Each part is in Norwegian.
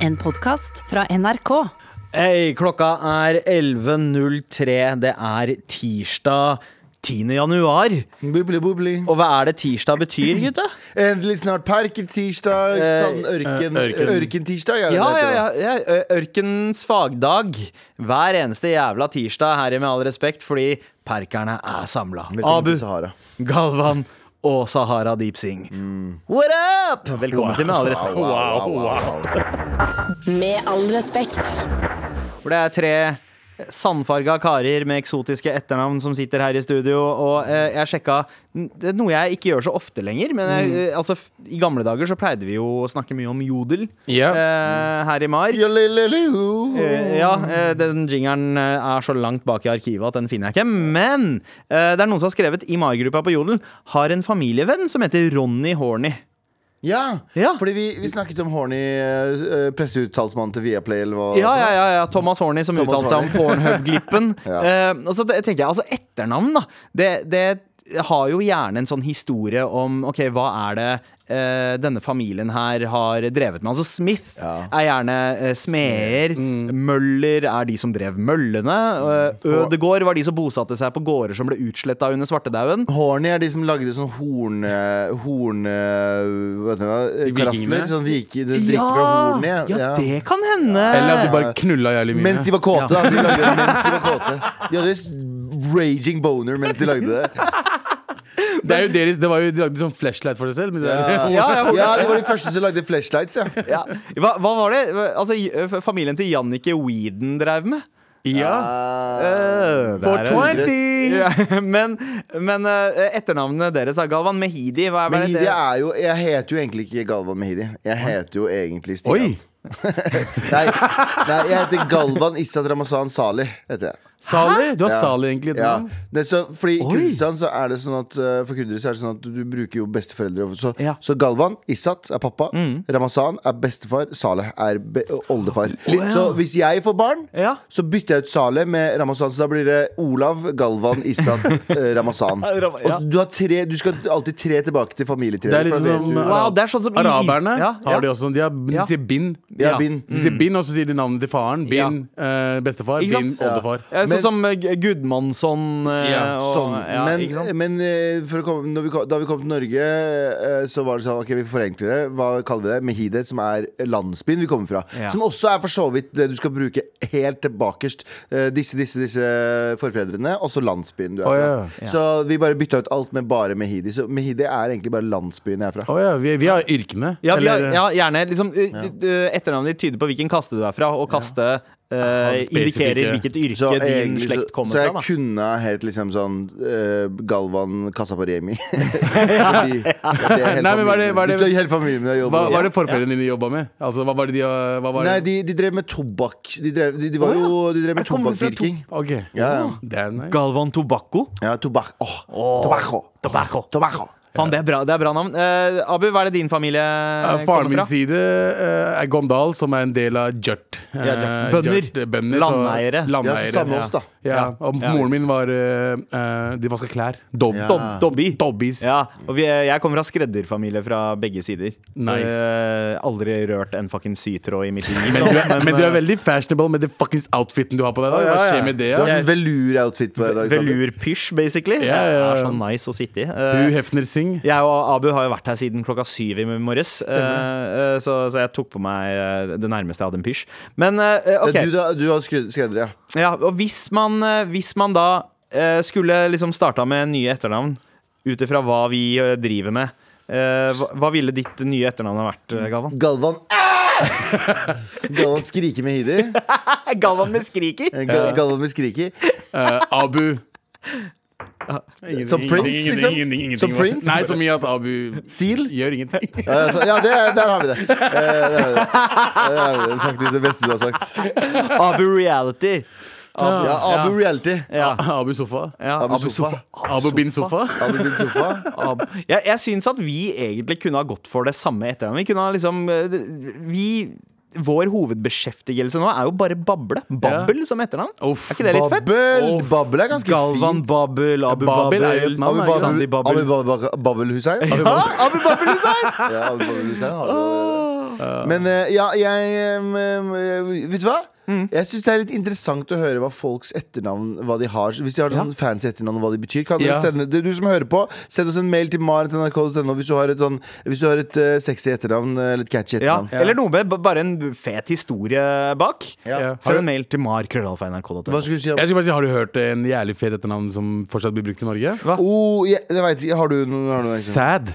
En podkast fra NRK. Hei, klokka er 11.03. Det er tirsdag 10. januar. Bubli, bubli. Og hva er det tirsdag betyr, gutta? Endelig snart parkertirsdag. Sånn ørken, ørken. ørkentirsdag, er det Ja, det ja, heter? ja, ja. ø- Ørkenens fagdag. Hver eneste jævla tirsdag her i Med all respekt, fordi perkerne er samla. Abu. Galvan og Sahara Deep Sing. What up? Velkommen til Med all respekt. Wow, wow, wow. Med all respekt. Hvor det er tre sandfarga karer med eksotiske etternavn som sitter her i studio. Og eh, jeg sjekka Det er noe jeg ikke gjør så ofte lenger. Men jeg, mm. altså, i gamle dager så pleide vi jo å snakke mye om jodel yeah. eh, her i Mar. Eh, ja, eh, den jingeren eh, er så langt bak i arkivet at den finner jeg ikke. Men eh, det er noen som har skrevet i Mar-gruppa på Jodel har en familievenn som heter Ronny Horny. Ja, Ja. fordi vi, vi snakket om Horny, uh, presseuttalsmannen til Viaplay, eller hva? Ja, ja, ja, ja. Thomas Horny som Thomas uttalte seg om Pornhub-glippen. Ja. uh, og så tenker jeg, altså Etternavn, da. Det, det har jo gjerne en sånn historie om Ok, hva er det eh, denne familien her har drevet med? Altså Smith Ja. er gjerne eh, smeder. Møller er de som drev møllene. Uh, Ødegård var de som bosatte seg på gårder som ble utsletta under svartedauden. Horny er de som lagde sånn horn... eh, horn eh, hva heter det? De Karafler. Sånn viki, du drikker fra hornet. ja, det kan hende! Eller at de bare knulla jævlig mye. Mens de var kåte. Da. De lagde det mens de var kåte. De hadde raging boner mens de lagde det. det, er jo deres, det var jo, De lagde sånn flashlight for seg selv. Men det er, Ja, Ja, ja, de var de første som lagde flashlights, ja. Ja. Hva, hva var det altså, familien til Jannicke Weeden drev med? ja. Uh, For 20! Men men eh, etternavnet deres er Galvan Mehidi. Hva er Mehidi det? er jo Jeg heter jo egentlig ikke Galvan Mehidi. Jeg heter jo egentlig Stian. Oi! Nei, nei, jeg heter Galvan Issa Ramazan Sali. Heter jeg. Sali? Du har Ja. Sali egentlig Ja. Nei, så, fordi i. Kurdistan så er det sånn at uh, For kurdere så er det sånn at du bruker jo besteforeldre. Så, Ja. så Galvan, Issat er pappa. Ramazan er bestefar. Saleh er be oldefar. Så hvis jeg får barn, Ja. så bytter jeg ut Saleh med Ramazan. Så da blir det Olav, Galvan, Issat, eh, Ramazan. Ja. Og så du, har tre, du skal alltid tre tilbake til familietreet. Det er litt som du- Wow, det er sånn som Araberne Ja, ja. har de også. De, har, de sier bin. Ja, Ja. De sier bin, og så sier de navnet til faren. Bin, eh, bestefar. Bin, oldefar. Eh, Sånn Men- som eh, G- Gudmundsson eh, Ja, og, Sånn. ja, men men eh, for å komme, når vi kom, da vi kom til Norge, eh, så var det sånn Ok, vi forenkler det. Hva kaller vi det? Mehide, som er landsbyen vi kommer fra. Ja. Som også er for så vidt det du skal bruke helt til bakerst. Eh, Disse, disse, disse forfedrene, også landsbyen du er fra. ja. Så vi bare bytta ut alt med bare Mehidi. Så Mehidi er egentlig bare landsbyen jeg er fra. Oh, ja, vi, vi har yrkene. Ja, vi har, ja, gjerne liksom, eh, Etternavnet ditt tyder på hvilken kaste du er fra, og kaste eh, spesifikke. indikerer hvilket yrke Så, din egentlig, så, slekt kommer så jeg fra. Da. kunne helt liksom sånn uh, Galvan Kassa på Remi. Fordi er Nei, men det- det- Du hele familien med å jobbe Hva var det forfedrene dine jobba med? Altså, hva var det de hva var det? Nei, de, de drev med tobakk. De, drev, de, de var jo De drev med Her To det fra tobakkdyrking. Ok. Ja, ja. Nice. Galvan Tobacco. Ja, tobakk. Åh, tobacco. Tobacco. Tobacco. Faen, det er bra, det er bra navn. Uh, Abu, hva er det din familie Uh, kommer faren min side uh, er Gondal, som er en del av Jørt. Ja, Eh, Bønder. Jørt, bønder, så- Landeiere. Ja, Landeiere. så samme oss, da. Ja, Ja. og Ja. moren min var De vaska klær. Dob Ja. Dob Dobby. Dobbies. Ja, og vi, jeg kommer fra skredderfamilie fra begge sider. Nice. Så aldri rørt en fucking sytråd i mitt liv. Men, du er, men du er veldig fashionable med det fuckings outfiten du har på deg. da Hva skjer med det? Du har Ja? sånn velur-outfit på deg i dag. Sander. Velurpysj, basically. Ja, ja, ja. Det er så nice å sitte i. Uh, Hefner Singh. jeg og Abu har jo vært her siden klokka syv i morges, eh, eh, så, så jeg tok på meg eh, det nærmeste jeg hadde en pysj. Men Ja, OK. Du, da, du har skred- skredder, ja. Ja, og hvis man, hvis man da uh, skulle liksom starta med nye etternavn ut ifra hva vi driver med, eh, hva, hva ville ditt nye etternavn ha vært, Galvan? Galvan Galvan skriker med Hidi. Galvan med skriker! Gal Galvan med skriker. Eh, Abu. Som Prince, liksom? Som Prince? Nei, så mye at Abu Seal? gjør ingenting. Ja, så, ja det, der har vi det. Eh, Der har vi det. er. Faktisk det beste du har sagt. Abu Reality. Abu, Ja, Abu Reality. Ja. Abu Sofa. Ja, Abu Sofa. Abu bin Sofa. Abu bin Sofa. Abu. Jeg, jeg syns at vi egentlig kunne ha gått for det samme etternavnet. Vi kunne ha liksom eh, Vi vår hovedbeskjeftigelse nå er jo bare bable. Babbel som etternavn. Uff, er ikke det litt fett? Babbel! Uff. Babbel er ganske Galvan fint. Babbel, Abu Babbel. Abu Babbel, Hussein? Ja, Abu Babbel Hussein! Ja, Abu Babbel Hussein har det. Men eh, ja, jeg eh, Vet du hva? Jeg syns det er litt interessant å høre hva folks etternavn Hva de har Hvis de har sånn fancy etternavn og hva de betyr. Kan dere Ja. sende, du, du som hører på, send oss en mail til marit.nrk.no hvis du har et, sånn, hvis du har et eh, sexy etternavn eller et catchy Ja, etternavn. Eller noe med b- bare en fet historie bak. Ja. Send en mail til mar.krøllalfa.nrk.no. Skulle du si? om- Jeg skulle bare si, Har du hørt en jævlig fet etternavn som fortsatt blir brukt i Norge? Oh, jeg, jeg vet ikke. Har du noe? Har du noe Sad.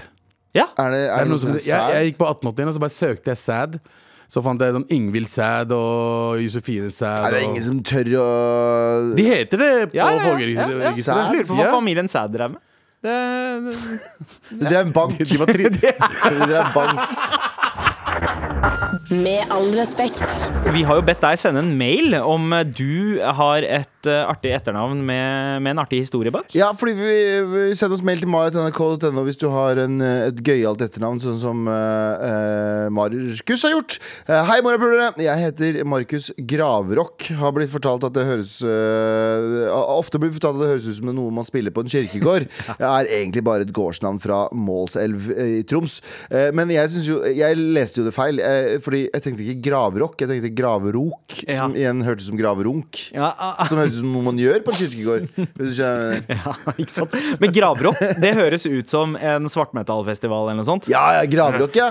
Ja. Er det, er er det noe som, jeg, er jeg gikk på 1881 og så bare søkte jeg Sad. Så fant jeg sånn Ingvild Sæd og Josefine Sæd. Er det og- ingen som tør å De heter det på Ja, ja, ja, ja, ja. folkeregisteret. Sad? Lurer på hva familien Sæd drev med. Det, det, Det er en bank. De var tri Det er en bank. Med all respekt. vi har jo bedt deg sende en mail om du har et eh, artig etternavn med, med en artig historie bak. Ja, fordi vi, vi Send oss mail til marit.nrk.no hvis du har en, eh, et gøyalt etternavn, sånn som uh, Markus har gjort. Uh, hei, morapulere. Jeg heter Markus Gravrock. Har blitt fortalt at det høres uh, Ofte blir fortalt at det høres ut som noe man spiller på en kirkegård. Det er egentlig bare et gårdsnavn fra Målselv eh, i Troms. Eh, men jeg synes jo Jeg leste jo det feil. Eh, fordi jeg tenkte ikke gravrock, jeg tenkte gravrok. Ja. Som igjen hørtes som gravrunk. Ja, ah, ah, Som hørtes ut som noe man gjør på en kirkegård. Ja, ikke sant? Men gravrock, det høres ut som en svartmetallfestival eller noe sånt. Ja, ja, gravrock, ja.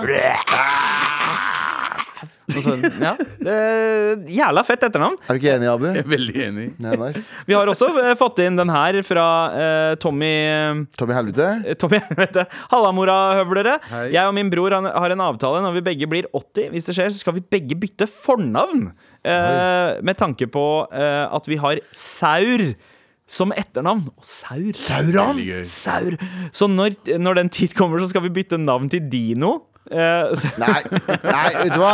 Altså, ja. Jævla fett etternavn. Er du ikke enig, Abu? Jeg er veldig enig. Ja, nice. Vi har også eh, fått inn den her fra eh, Tommy eh, Tommy Helvete? Tommy, Helvete. du, Halla, morahøvlere. Jeg og min bror han- har en avtale. Når vi begge blir 80, hvis det skjer, så skal vi begge bytte fornavn. Eh, med tanke på eh, at vi har Saur som etternavn. Og Saur. Saur. Så når, når den tid kommer, så skal vi bytte navn til Dino. Eh, Nei, nei, vet du hva?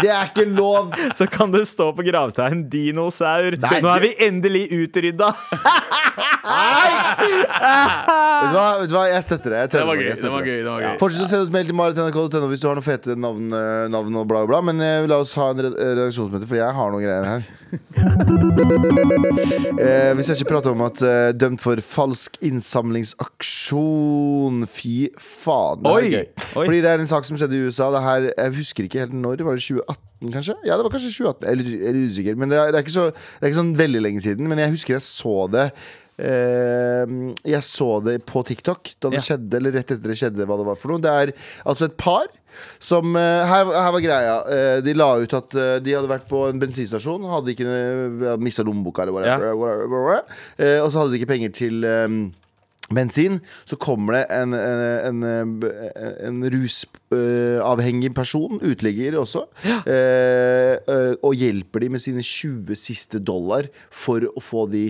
Det er ikke lov. så kan det stå på gravsteinen 'Dinosaur'. Nei. Nå er vi endelig utrydda. Vet du hva? Vet du hva? Jeg støtter det. Jeg Det var gøy. Det var gøy, det var gøy. Fortsett å sende oss mail til marit.nrk.no hvis du har noen fete navn, eh, navn og bla, bla, bla. Men eh, la oss ha en redaksjonsmøte, for jeg har noen greier her. eh, vi skal ikke prate om at eh, dømt for falsk innsamlingsaksjon. Fy faen. Det er Oi. gøy. Oi. Fordi det er en sak som skjedde i USA. Det her, jeg husker ikke helt når. Var det 2018, kanskje? Ja, det var kanskje 2018. Jeg er litt- jeg er litt usikker. Men det er, det, er ikke så, det er ikke sånn veldig lenge siden. Men jeg husker jeg så det. Uh, jeg så det på TikTok da det Ja. skjedde, eller rett etter det skjedde. Hva det var for noe Det er altså et par som uh, her, her var greia. Uh, de la ut at de hadde vært på en bensinstasjon, hadde ikke mista lommeboka eller whatever. Ja. whatever, whatever. Eh, og så hadde de ikke penger til eh, bensin. Så kommer det en, en, en, en rusavhengig person, uteligger også, eh, eh, og hjelper de med sine 20 siste dollar for å få de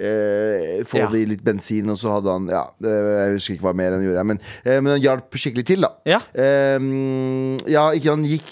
Eh, få Ja. de litt bensin, og så hadde han Ja, jeg husker ikke hva mer han gjorde, men, eh, men han hjalp skikkelig til, da. Ja. Eh, ja, ikke han gikk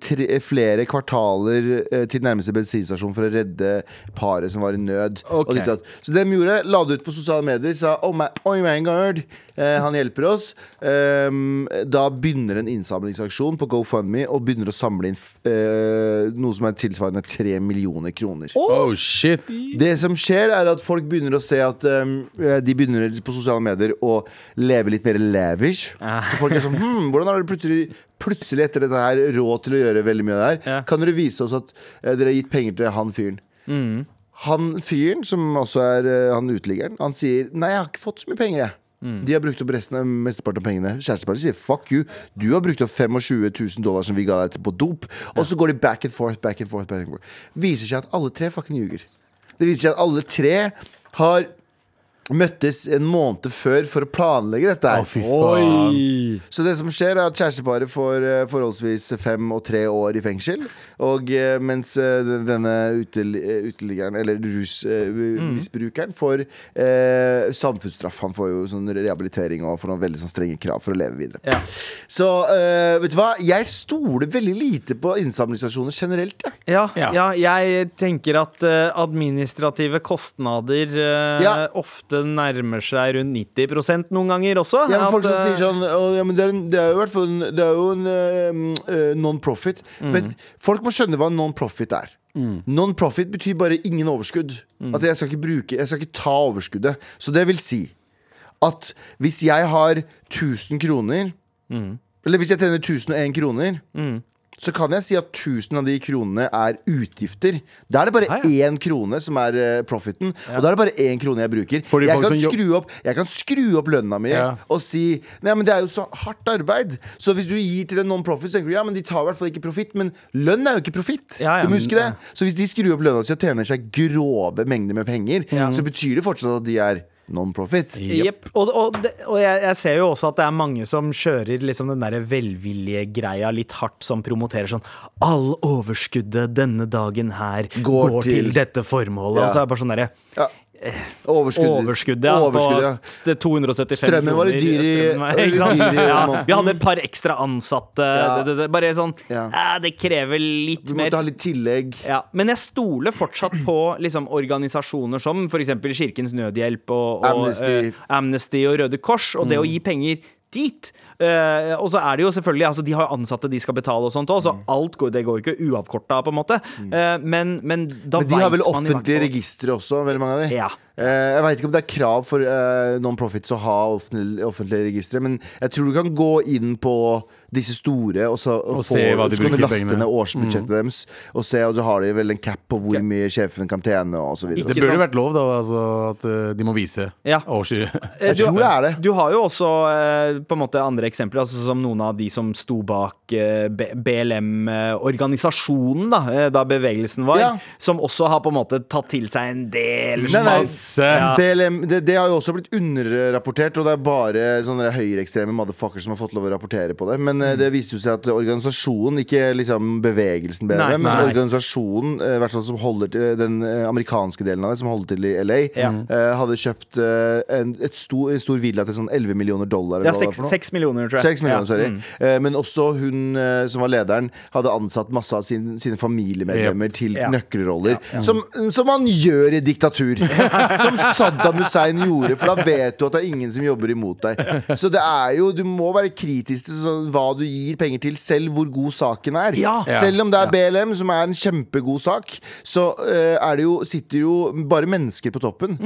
tre, flere kvartaler eh, til nærmeste bensinstasjon for å redde paret som var i nød. Okay. Og ditt og. Så det de gjorde, la det ut på sosiale medier, sa oh my, oh my god, eh, han hjelper oss. Ehm, da begynner en innsamlingsaksjon på GoFundMe og begynner å samle inn eh, noe som er tilsvarende 3 millioner kroner. Oh shit. Det som skjer er at folk begynner å se at um, De begynner på sosiale medier å leve litt mer lavish. Ah. Så folk er sånn hm, Hvordan har dere plutselig, plutselig etter dette her råd til å gjøre veldig mye av det her? Ja. Kan dere vise oss at uh, dere har gitt penger til han fyren? Mm. Han fyren, som også er uh, han uteliggeren, han sier Nei, jeg har ikke fått så mye penger, jeg. Mm. De har brukt opp resten av mesteparten av pengene. Kjæresteparet sier fuck you. Du har brukt opp 25 000 dollar som vi ga deg på dop. Og så går de back and forth, back and forth. Back and forth. Viser seg at alle tre fucking ljuger. Det viser seg at alle tre har møttes en måned før for å planlegge dette Å, her. fy faen. Så det som skjer er at kjæresteparet får eh, forholdsvis fem og tre år i fengsel. Og eh, mens eh, den- denne utel- eh, uteliggeren, eller rusmisbrukeren, får eh, samfunnsstraff. Han får jo sånn rehabilitering og får noen veldig sånn strenge krav for å leve videre. Ja. Så eh, vet du hva? Jeg stoler veldig lite på innsamlingsstasjoner generelt. Jeg. Ja, ja. Ja. jeg tenker at eh, administrative kostnader eh, Ja. ofte nærmer seg rundt 90% noen ganger også. Ja, men At, folk som eh, sier sånn ja, men det, er det er jo i hvert fall Det er jo en eh, non-profit. Mm. Men folk må skjønne hva non-profit er. Non-profit betyr bare ingen overskudd. Mm. At jeg skal ikke bruke Jeg skal ikke ta overskuddet. Så det vil si at hvis jeg har 1000 kroner Mm. Eller hvis jeg tjener 1001 kroner så kan jeg si at 1000 av de kronene er utgifter. Da er det bare Ah, ja. én krone som er eh, profiten, og da er det bare én krone jeg bruker. Jeg kan, skru opp, jeg kan skru opp lønna mi Ja. og si Nei, men det er jo så hardt arbeid. Så hvis du gir til en non-profit, så tenker du ja, men de tar i hvert fall ikke profitt. Men lønn er jo ikke profitt. Ja, ja, du må huske det. Så hvis de skrur opp lønna si og tjener seg grove mengder med penger, så betyr det fortsatt at de er non-profit. Yep. Og, og, og jeg, jeg ser jo også at det er mange som kjører liksom den der velvillige greia litt hardt, som promoterer sånn All overskuddet denne dagen her Går går, til- til, dette formålet. Ja. Og så er det bare sånn derre Ja. Overskudd. Overskuddet ja, Overskudd, ja. på 275 Strømmen var litt dyr i- dyr i ja. Vi hadde et par ekstra ansatte. Ja. Det, det, det, bare sånn Ja. eh, Det krever litt Du mer måtte ha litt tillegg. ja, men jeg stoler fortsatt på liksom, organisasjoner som f.eks. Kirkens Nødhjelp og, og Amnesty. Uh, Amnesty og Røde Kors, og det å gi penger dit. Eh, og så er det jo selvfølgelig Altså De har jo ansatte de skal betale, og sånt også, så alt går, det går jo ikke uavkorta, på en måte. Uh, men, men da Men de har vel offentlige registre også, veldig mange av de. Ja. Uh, jeg veit ikke om det er krav for non-profits å ha offentlige, offentlige registre, men jeg tror du kan gå inn på disse store og så, og Og få, så kan du laste ned årsbudsjettet deres, og se, og så har de vel en cap på hvor mye sjefen kan tjene, og så videre. Det burde sant? vært lov, da, altså, at de må vise Ja. årsy. Eh, Jeg tror det er det. Du har jo også på en måte andre eksempler, altså som noen av de som sto bak eh, BLM-organisasjonen, da, eh, da bevegelsen var, Ja. som også har på en måte tatt til seg en del Nei, nei. Ja. BLM, det, det har jo også blitt underrapportert, og det er bare sånne høyreekstreme motherfuckers som har fått lov å rapportere på det. Men mm. det viste jo seg at organisasjonen, ikke liksom bevegelsen BLM, men organisasjonen, eh, i hvert fall som holder til den eh, amerikanske delen av det, som holder til i LA, Ja. eh, hadde kjøpt eh, en, stor, en stor villa til sånn 11 millioner dollar. Ja, hva det var millioner, tror jeg. 6 millioner, Ja. sorry. Mm. Eh, Men også hun eh, som var lederen, hadde ansatt masse av sin, sine familiemedlemmer til Ja. nøkkelroller. Som, som man gjør i diktatur. som Saddam Hussein gjorde, for da vet du at det er ingen som jobber imot deg. Så det er jo, du må være kritisk til sånn, hva du gir penger til, selv hvor god saken er. Ja. Selv om det er BLM, som er en kjempegod sak, så eh, er det jo, sitter jo bare mennesker på toppen.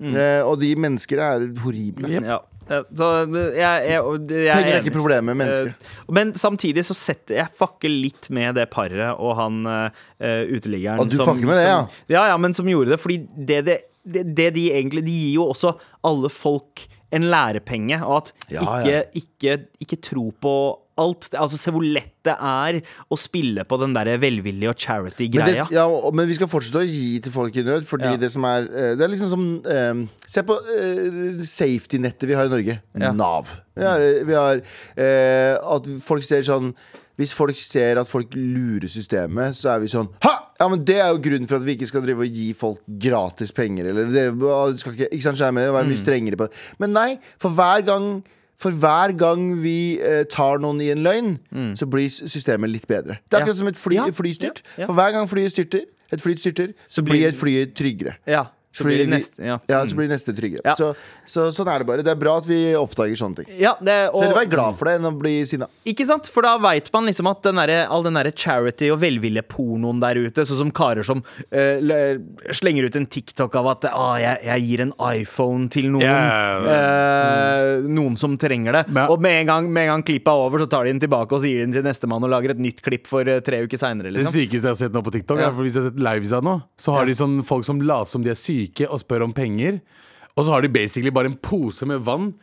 Eh, og de mennesker er horrible. Ja. Så jeg, jeg, jeg, Penger er ikke problemet, mennesker. Eh, Men samtidig så setter jeg fucker litt med det paret og han uh, uteliggeren Og du fucker med det, ja? som, ja, ja, men som gjorde det. Fordi det, det, det, det de egentlig De gir jo også alle folk en lærepenge, og at Ja, ikke, ja. ikke, ikke tro på alt. Altså Se hvor lett det er å spille på den der velvillige og charity-greia. ja, men vi skal fortsette å gi til folk i nød, fordi det som er eh, Det er liksom som um, Se på uh, safety-nettet vi har i Norge. Nav. Vi har, vi har uh, at folk ser sånn hvis folk ser at folk lurer systemet, så er vi sånn Ha! Ja, men Det er jo grunnen for at vi ikke skal drive og gi folk gratis penger. Eller det, skal ikke, ikke sant, skjermen, være mye strengere på. Men nei, for hver gang for hver gang vi eh, tar noen i en løgn, så blir systemet litt bedre. Det er akkurat som et fly, flystyrt. For hver gang flyet styrter, et fly styrter, så, blir et fly tryggere. Ja, så Fordi blir det neste, ja. Ja, så blir neste tryggere. Ja. Så, så sånn er det bare. Det er bra at vi oppdager sånne ting. Ja, det, Så og, heller være glad for det enn å bli sinna. Ikke sant? For da veit man liksom at den der, all den derre charity- og velviljepornoen der ute, sånn som karer som eh, slenger ut en TikTok av at ah, jeg, jeg gir en iPhone til noen Ja. eh, Noen som trenger det. Men- og med en, gang, med en gang klippet er over, så tar de den tilbake og sier den til nestemann og lager et nytt klipp for eh, tre uker seinere. Det Liksom. sykeste jeg har sett nå på TikTok, Ja. er for hvis jeg har sett livesa nå, så har de sånn folk som later som de er syke og spør om penger. Og så har de basically bare en pose med vann.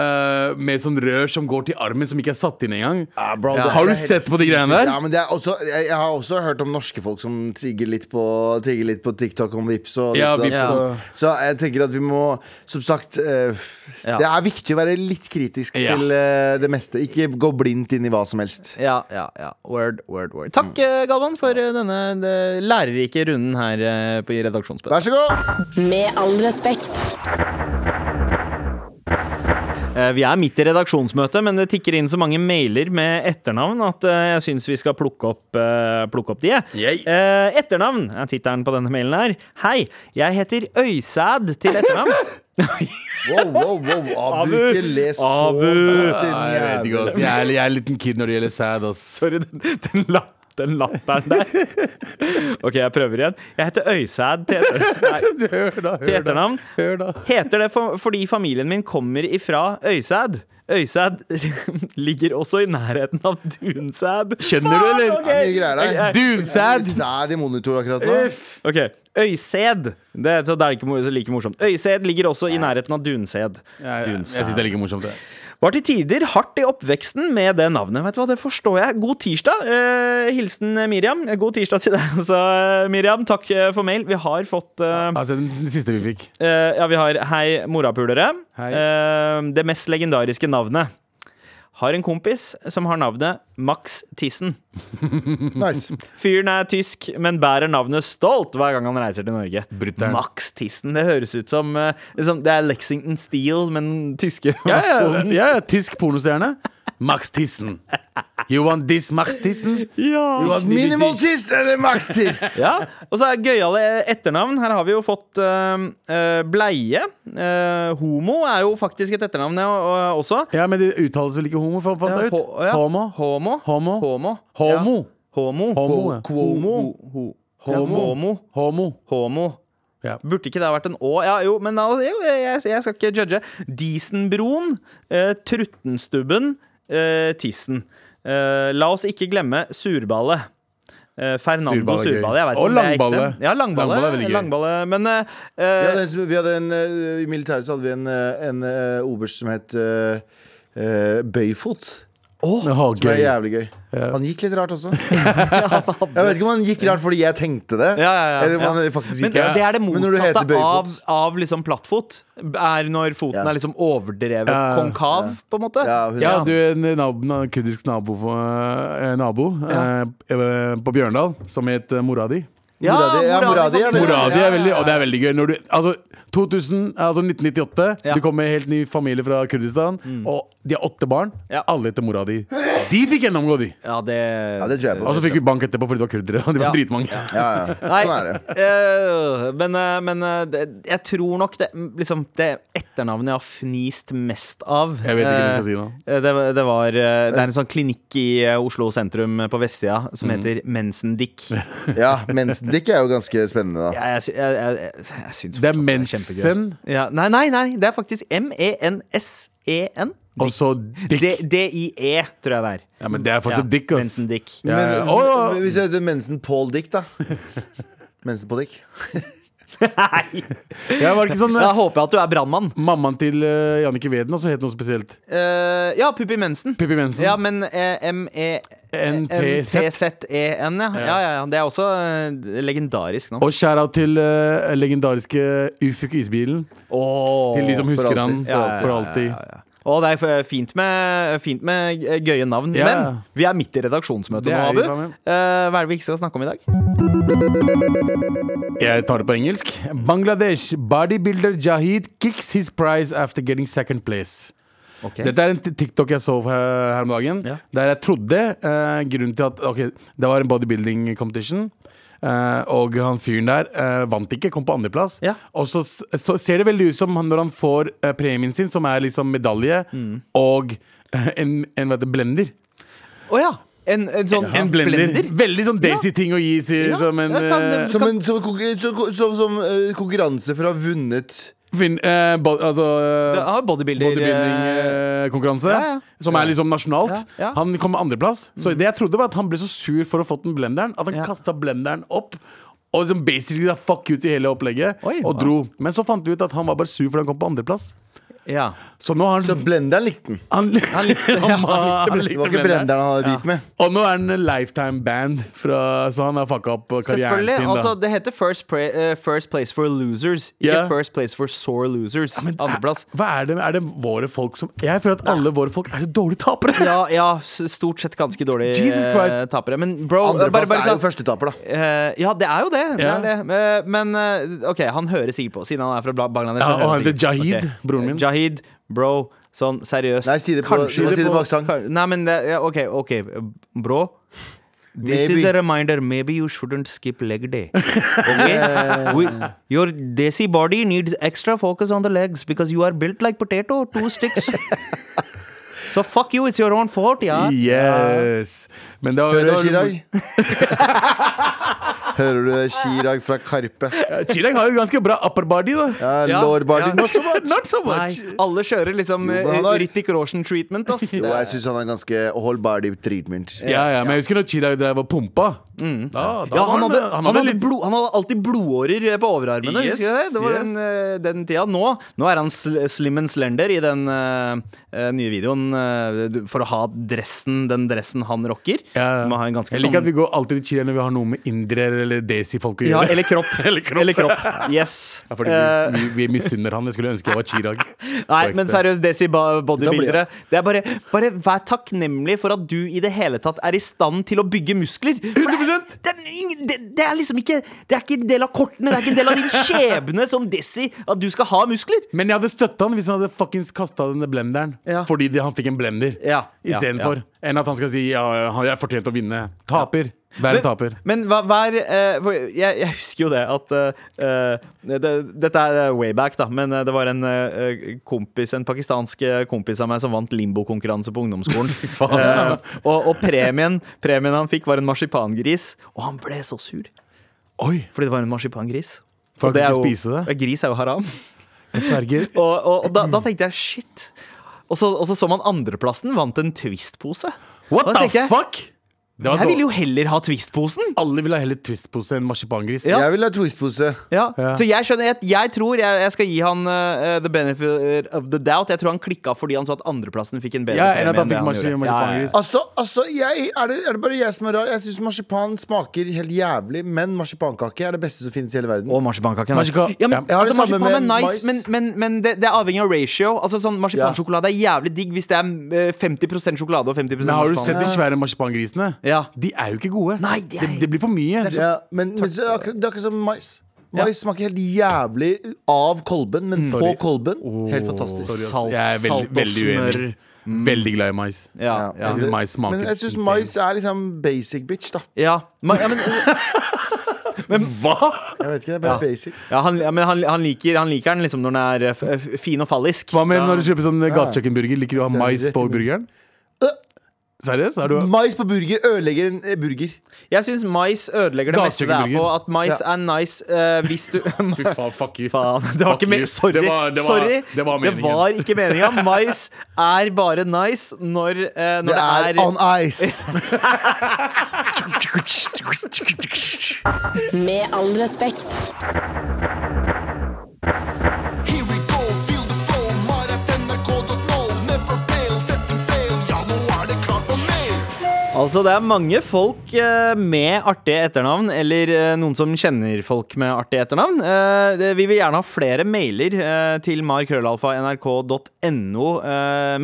Eh, med sånn rør som går til armen, som ikke er satt inn engang. Ja, bro, Ja. Har du sett på de greiene der? Ja, men det er også, jeg, jeg har også hørt om norske folk som tigger litt på, trigger litt på TikTok om Vips og Ja, ditt og datt, så, så jeg tenker at vi må, som sagt uh, Ja. Det er viktig å være litt kritisk Ja. til uh, det meste. Ikke gå blindt inn i hva som helst. Ja, ja, ja. Word, word, word. Takk, Galvan, for denne det lærerike runden her på i. Vær så god! Med all respekt. Eh, Vi er midt i redaksjonsmøtet, men det tikker inn så mange mailer med etternavn at eh, jeg syns vi skal plukke opp, eh, plukke opp de. Yay. Etternavn er tittelen på denne mailen her. Hei, jeg heter Øysæd til etternavn. Wow, wow, wow. Abu, Abu. ikke les så Abu. jeg vet ikke, Jeg er, jeg er en liten kid når det gjelder sad, ass. Sorry, den, den, den latteren der. OK, jeg prøver igjen. Jeg heter Øysæd til, etternavn. Heter det for, fordi familien min kommer ifra Øysæd. øysæd ligger også i nærheten av dunsæd. Skjønner du, eller? Det er mye greier der. Dunsæd. Sæd i monitor akkurat nå. Uff. Ok, Øysæd. Det, det er ikke så like morsomt. Øysæd ligger også i nærheten av dunsæd. Jeg, ja, jeg syns det er like morsomt. Det. Var til tider hardt i oppveksten med det navnet. Vet du hva, Det forstår jeg. God tirsdag. Eh, hilsen Miriam. God tirsdag til deg også, Miriam. Takk eh, for mail. Vi har fått eh, Altså, den, den siste vi fikk. eh, Ja, vi har Hei, morapulere. Hei. Eh, det mest legendariske navnet. Har en kompis som har navnet Max Tissen. Nice. Fyren er tysk, men bærer navnet stolt hver gang han reiser til Norge. Brutter'n. Max Tissen. Det høres ut som liksom, Det er Lexington Steel, men tyske. Ja, ja, ja, ja, tysk pornostjerne. Max Tissen. You want this, Max Tissen? Ja. you want minimal-tiss eller max-tiss? Ja, og så er gøyale etternavn. Her har vi jo fått øh, bleie. Uh, homo er jo faktisk et etternavn ja, også. Ja, men det uttales vel ikke homo, fant fant jeg ut? ho- ja. Homo. Homo. Homo. Homo. Homo. Homo. Homo, Homo. Homo. Homo. Homo. Ja. Burde ikke det ha vært en Å? Ja, jo, men da, jo, jeg, jeg skal ikke judge. Disenbroen, eh, Truttenstubben, Tissen. Eh, la oss ikke glemme surballet. Eh, Fernando Surballe. Surballe. Jeg vet Og ikke om det er ekte. langballe. Ja, langballe. Langballe er veldig gøy. langballe men uh, Vi eh, hadde en, vi hadde en, eh, I militæret så hadde vi en, eh, en uh, oberst som het uh, eh, Bøyfot. oh, Som er jævlig gøy. Ja. Han gikk litt rart også. Jeg vet ikke om han gikk rart fordi jeg tenkte det, Ja, ja, ja. eller om han faktisk Men ikke det er det Men når du heter motsatte av, av liksom plattfot. Er når foten Ja. er liksom overdrevet Ja. konkav, på en måte. Ja, du, en nabo, en kurdisk nabo, for, eh, nabo Ja. eh, på Bjørndal som het eh, mora di. Moradi, ja, Moradi ja, veldig- Mora di er veldig, ja, ja. og det er veldig gøy. Når du, altså, 2000, altså 1998, Ja. du kommer med helt ny familie fra Kurdistan, og de har åtte barn. Ja. Alle heter mora di. De fikk gjennomgå, de! Ja, det Ja, det jeg på. Og så fikk vi bank etterpå fordi det var kurdere. Og de var Ja. dritmange. Ja, ja. Nei, Sånn er det. Uh, men, eh, men eh, det, jeg tror nok det liksom, Det etternavnet jeg har fnist mest av Jeg vet ikke hva jeg skal si nå. det, det var Det er en sånn klinikk i Oslo sentrum på vestsida som Mm. heter Mensendick. Ja, Mensendikk er jo ganske spennende, da. Jeg, jeg, jeg, jeg, jeg syns Det er mensen, Ja, nei, nei, nei, det er faktisk M-E-N-S-E-N. og så dick. D- D-I-E, tror jeg det er. Ja, men det er fortsatt dick, ass. Mensen-dick. Ja, Men, ja. Men hvis jeg heter Mensen Paul Dick, da? Mensen på Dick? Nei! Jeg var ikke sånn Da eh, håper jeg at du er brannmann. Mammaen til uh, Jannicke Weden også het noe spesielt. Uh, ja, Pippi Mensen. Pippi Mensen. Ja, men eh, M-E-N-T-Z-E-N, NTZ. ja. ja. Ja, ja. Det er også uh, legendarisk nå. Og shout-out til uh, legendariske Ufuk Isbilen. Åh. Til de som for husker alltid. han Ja, ja, for ja, alltid. Og det er fint med, fint med gøye navn. Ja. Men vi er midt i redaksjonsmøtet nå, Abu. Eh, hva er det vi ikke skal snakke om i dag? Jeg tar det på engelsk. Bangladesh bodybuilder Jahid kicks his prize after getting second place. Dette er en TikTok jeg så her, her om dagen. Ja. Der jeg trodde uh, grunnen til at okay, det var en bodybuilding competition. Eh, og han fyren der eh, vant ikke, kom på andreplass. Ja. Og så, så ser det veldig ut som han, når han får eh, premien sin, som er liksom medalje Mm. og en, en hva heter det, blender. Å ja! En, en sånn En blender. Veldig sånn Daisy ting å gi si, Ja, som en kan- eh, Som, en, som, som, som, som konkurranse for å ha vunnet fin, eh, bo, Altså eh, har bodybuilder eh, bodybuilding-konkurranse. Ja, ja. Som er liksom nasjonalt. Ja. Han kom med andreplass. Så det jeg trodde var at han ble så sur for å få den blenderen at han Ja. kasta blenderen opp. Og liksom basically da fuck ut i hele opplegget Oi, og dro. Men så fant vi ut at han var bare sur fordi han kom på andreplass. Ja. Så nå har Så blenderen likte den. han, han, likte, han, Det var ikke blenderen han hadde beef med. Og nå er han en lifetime band, fra, så han har fucka opp karrieren sin. Da. Altså, det heter first, pre, uh, first place for losers, ikke yeah. First place for sore losers. Men er, Andreplass. hva er det, er det våre folk som Jeg føler at alle våre folk er dårlige tapere. Ja, ja, stort sett ganske dårlige Jesus Christ. eh, tapere. Men bro, bare, Andreplass er jo første førstetaper, da. Uh, Ja, det er jo det. det, er det. Uh, Men OK, han hører sikkert på, siden han er fra Bangladesh. Ja, og han heter. Jahid, okay. broren min. Jahid, bro. Sånn seriøst. Nei, si det på- Kanskje du må si det på aksent. Nei, men det, ja, OK, OK, bro. This Maybe. is a reminder. Maybe you shouldn't skip leg day. Okay? We, your desi body needs extra focus on the legs because you are built like potato, two sticks. so fuck you, it's your own fault, yeah. Yes. Men det var, Hører du, Chirag? Hører du det? Chirag fra Karpe. Chirag har jo ganske bra upper body, da. Ja, lower body. Ja. not so much. Not so Nei, much. alle kjører liksom eh, Rittik Roshan-treatment, ass. Jo, jeg syns han er ganske whole body treatment. Ja, ja, men jeg husker når Chirag drev og pumpa. Da, da Mm. Ja, han hadde, han, hadde litt blod, han hadde alltid blodårer eh, på overarmene. Yes, husker du det? det var yes. den, eh, den tida. Nå, nå er han sl slim and slender i den eh, nye videoen uh, for å ha dressen, den dressen han rocker. Ja. Jeg liker at vi sånn går alltid til Chirag når vi har noe med indere eller desi-folk å ja, eller kropp. Eller kropp. Eller kropp. Yes. Ja, fordi Eh, vi, vi, vi misunner han. Jeg skulle ønske jeg var Chirag. Nei, men seriøst, Desi ba- Da bodybuildere. Det er bare, bare vær takknemlig for at du i det hele tatt er i stand til å bygge muskler. For det, det, er ingen, det, det er liksom ikke Det er ikke en del av kortene, det er ikke en del av din skjebne som Desi at du skal ha muskler. Men jeg hadde støtta han hvis han hadde fuckings kasta denne blenderen. Ja. Fordi han fikk en blender Ja, ja, ja. Enn at han skal si ja, jeg fortjente å vinne. Taper. Vær en taper. Men hva, hva er eh, jeg, jeg husker jo det at eh, det, Dette er way back, da, men eh, det var en eh, kompis En pakistansk eh, kompis av meg som vant limbokonkurranse på ungdomsskolen. Eh, og og premien, premien han fikk, var en marsipangris, og han ble så sur. Oi, Fordi det var en marsipangris. For han kunne spise det? Gris er jo haram. jeg sverger. Og, og, og da, da tenkte jeg shit. Og så, og så så man andreplassen vant en Twist-pose. What the fuck? Jeg vil dårlig. jo heller ha Twist-posen. Alle vil ha heller Twist-pose enn marsipangris. Ja. Jeg vil ha Twist-pose. Ja. Ja. Så jeg skjønner, jeg, jeg tror jeg, jeg skal gi han uh, the benefit of the doubt. Jeg tror han klikka fordi han så at andreplassen fikk en bedre Ja, enn at han fikk marsipangris. Altså, altså jeg, er, det, er det bare jeg som er rar? Jeg syns marsipan smaker helt jævlig, men marsipankake er det beste som finnes i hele verden. Og marsipankake. Marsipa- Ja, men, altså, marsipan er nice, men, men, men det, det er avhengig av ratio. Altså sånn Marsipansjokolade er jævlig digg hvis det er eh, 50% sjokolade og 50 Men har du sett de svære marsipangrisene? Ja. De er jo ikke gode. Nei, de er- det, det blir for mye. Ja, men, men så er det akkurat, det er akkurat som mais. Mais smaker helt jævlig av kolben, men på kolben kolben helt fantastisk. Sorry. Salt, Jeg er salt veldig uenig. smør. Veldig glad i mais. Ja, Ja, ja. Jeg synes mais smaker Men jeg syns mais er liksom basic bitch, da. ja. Ma, ja, men, Hva?! Jeg vet ikke, det er bare Ja. basic. ja, han, ja, men han, han, liker, han liker den liksom når den er eh, f f fin og fallisk. Hva med Ja. når du kjøper sånn gatekjøkkenburger? Liker du å ha mais på burgeren? burgeren? Seriøst? Er du Mais på burger ødelegger en eh, burger. Jeg syns mais ødelegger det meste det er på. At mais Ja. er nice uh, hvis du Fy faen, fuck you. Faen, det var Fuck ikke you. Sorry. Det var- det var- Sorry. det var meningen. var ikke meninga. Mais er bare nice når, uh, når Det er on ice. Med all respekt. Altså, det er mange folk eh, med artige etternavn, eller eh, noen som kjenner folk med artige etternavn. Eh, vi vil gjerne ha flere mailer til markrøllalfa.nrk.no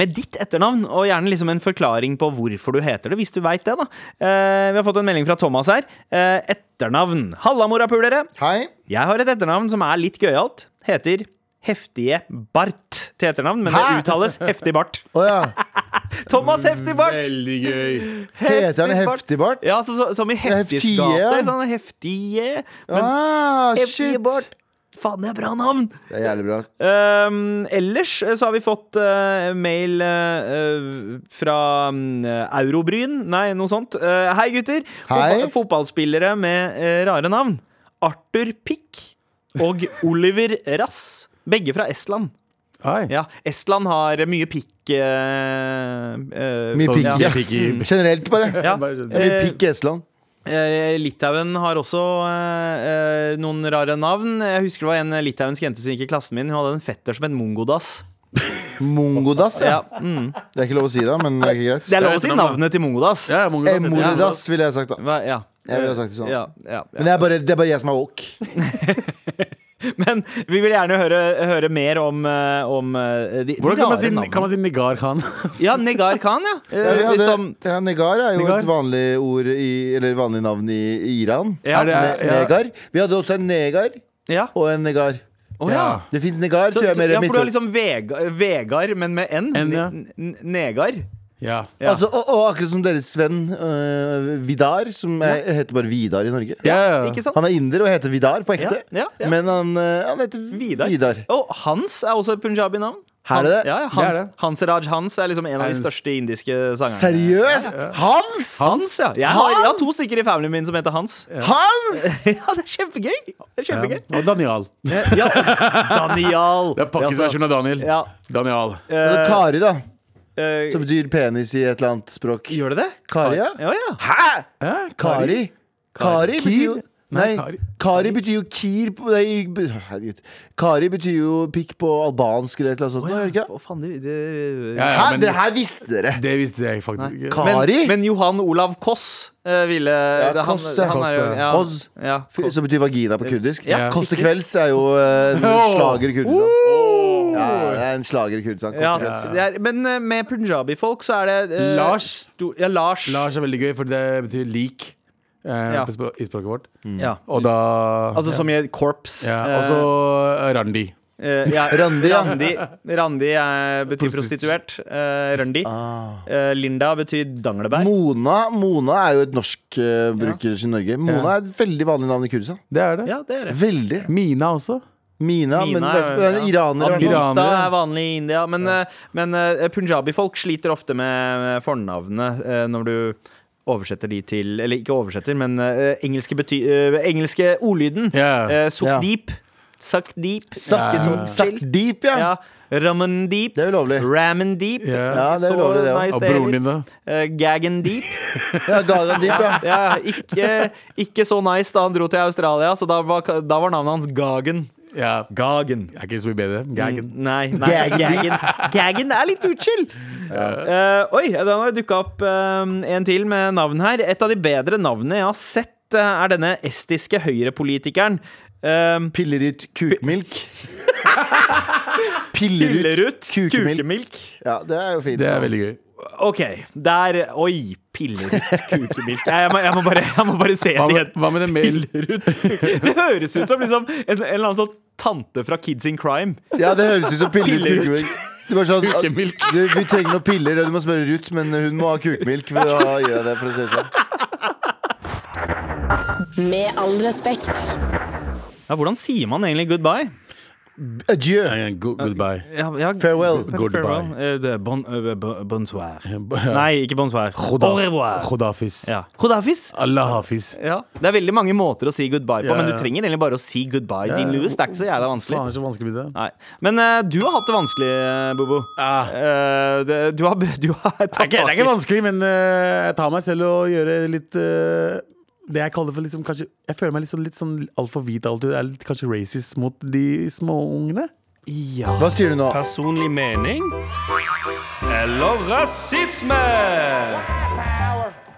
med ditt etternavn, og gjerne liksom en forklaring på hvorfor du heter det, hvis du veit det, da. Vi har fått en melding fra Thomas her. Etternavn. Halla, morapulere! Hei. Jeg har et etternavn som er litt gøyalt. Heter Heftige Bart til etternavn, men det uttales Heftig Bart. Oh, ja. Thomas Heftig Bart! Veldig gøy. Heter han Heftig Bart? Ja, så, så, som i Heftigs Heftige, gate. Sånn heftige Men Ah, Heftige shit. Bart. Faen, det er bra navn! Det er jævlig bra. Ehm, ellers eh, så har vi fått uh, mail eh, fra mm, Eurobryn. Nei, noe sånt. Uh, hei, gutter. Hei. Fotball, fotballspillere med rare navn. Arthur Pick og Oliver Rass. Begge fra Estland. Ja, Estland har mye pikk eh, eh, Mye pikk, ja, ja. pikk i- Generelt, bare. Ja. Mye Eh, pikk i Estland. Eh, Litauen har også eh, eh, noen rare navn. Jeg husker det var en litauensk jente som gikk i klassen min. Hun hadde en fetter som het Mongodas. Mongodas, ja. Ja, mm. Det er ikke lov å si det, men det er ikke greit. Det er lov å si navnet. til Mongodas. Ja, Mongodas, ganger. Ville jeg sagt, da. Hva, ja. Jeg ville sagt det sånn. Ja, ja, ja. Men det er bare, det er bare jeg som er woke. Men vi vil gjerne høre, høre mer om, eh, om eh, de, de Hvordan kan man, rare si, navnene. kan man si Negar Khan? Ja, Negar Khan, ja. Eh, Ja, vi hadde, liksom, ja, Negar er jo nigar? et vanlig ord i, Eller vanlig navn i, Iran. ja. Det- Ne ja. Negar. Vi hadde også en negar ja. og en negar. Oh, ja. Det fins negar, Så, tror jeg. så, Mer ja, for du har liksom Vega, Vegard, men med N. N, ja. Negar. Ja. Ja. Altså, og, og akkurat som deres venn øh, Vidar, som er, heter bare Vidar i Norge. Ja, ja. Ikke sant? Han er inder og heter Vidar på ekte, Ja, ja, ja. men han, øh, han heter Vidar. Vidar. Og Hans er også et punjabi-navn. Er det det? Ja, ja, Det Hans, det. Hans Raj Hans er liksom en av de største indiske sangerne. Seriøst? Hans? Hans, ja. Jeg har, jeg har to stykker i familien min som heter Hans. Hans? Ja, det er kjempegøy! Det er kjempegøy. Og Daniel. Ja. Daniel. Det er pakkisversjonen av Daniel. Ja. Daniel. Altså, Kari, da. Eh, Som betyr penis i et eller annet språk. gjør det det? Kari, ja. Ja, ja. Hæ? Ja, Kari? Kari betyr jo Nei, Nei, Kari. Kari betyr jo kir på Nei, herregud. Kari betyr jo pikk på albansk eller et eller annet sånt. Oh, ja. Å, faen, det, det... Ja, ja, Hæ? men- Det her visste dere! Det visste jeg faktisk ikke. Kari? Men, men Johan Olav Koss uh, ville det- han- Koss, han er jo- Koss, ja. Koss. Ja, F- Som betyr vagina på kurdisk. Ja, Koss til kvelds er jo uh, slager i Kurdistan. Ja, det er en slager i Kurdistan. Ja, det er, men eh, med punjabi-folk så er det eh, Lars. sto- ja, Lars. Lars er veldig gøy, for det betyr lik eh, Ja. på i språket vårt. Ja. Og da Altså som i et korps. ja. Eh, Og så eh, Randi. eh, ja, Randi, ja. Randi, Randi er, betyr prostituert. Eh, Randi. Ah. Eh, Linda betyr danglebær. Mona, Mona er jo et norsk uh, bruker i Norge. Mona er et veldig vanlig navn i Kurdistan. Det er det. Ja, det er det. Veldig. Mina også. Mina, Mina men ja. iranere. Iranere. er vanlig i India. Men, ja. men eh, punjabi-folk sliter ofte med fornavnet eh, når du oversetter de til Eller ikke oversetter, men eh, engelske, bety, eh, engelske ordlyden. Yeah. Sukdeep. Sakdeep. Sakdeep, ja. Ja. Ramandeep. Det er ulovlig. Ramandeep. Yeah. Ja, det er ulovlig, lovlig, det nice Og broren din, da? Uh, Gagandeep. Ja, Gagandeep, ja. Ja, ikke, ikke så nice da han dro til Australia, så da var, da var navnet hans Gagen. Ja. Gagen. Er ikke så mye bedre. Gaggen. Nei, nei Gagen. Gagen. Gagen er litt utskill. Uh, oi, da har det dukka opp uh, en til med navn her. Et av de bedre navnene jeg har sett, uh, er denne estiske høyrepolitikeren. Uh, Piller ut kukmilk. Piller ut Pillerut kukemilk. Ja, det er jo fint. Det er veldig gøy. OK, der Oi, pillerut kukemilk. Jeg, jeg, må, jeg, må bare, jeg må bare se Hva det igjen. hva med det mail? Det høres ut som liksom en, en eller annen sånn tante fra Kids in Crime. Ja, det høres ut som pillerut er bare sånn, Kukemilk. du, vi trenger noen piller, og du må spørre Ruth, men hun må ha kukemilk. For å deg det, for å si det sånn. Med all respekt. Ja, hvordan sier man egentlig goodbye? Adieu. Good, Goodbye. Ja, ja, Farewell. Goodbye. farewell. Eh, bon, eh, bonsoir. Nei, ikke bonsoir. Au revoir. Khodafis. Ja. Khudafis. Allah hafiz. Ja. Det er veldig mange måter å si goodbye på, Ja, men du trenger egentlig bare å si goodbye. Ja, Din. Louis, det er ikke så jævla vanskelig. Faen, så vanskelig det. Nei. Men uh, du har hatt det vanskelig, Bobo. Ah. Uh, det, du har, du har tatt Det er, ikke, det er ikke vanskelig, men uh, jeg tar meg selv og gjør litt eh, Det jeg kaller for liksom kanskje Jeg føler meg litt sånn, litt sånn altfor hvit alltid. Jeg er litt kanskje racist mot de småungene. Ja. Hva sier du nå? Personlig mening eller rasisme?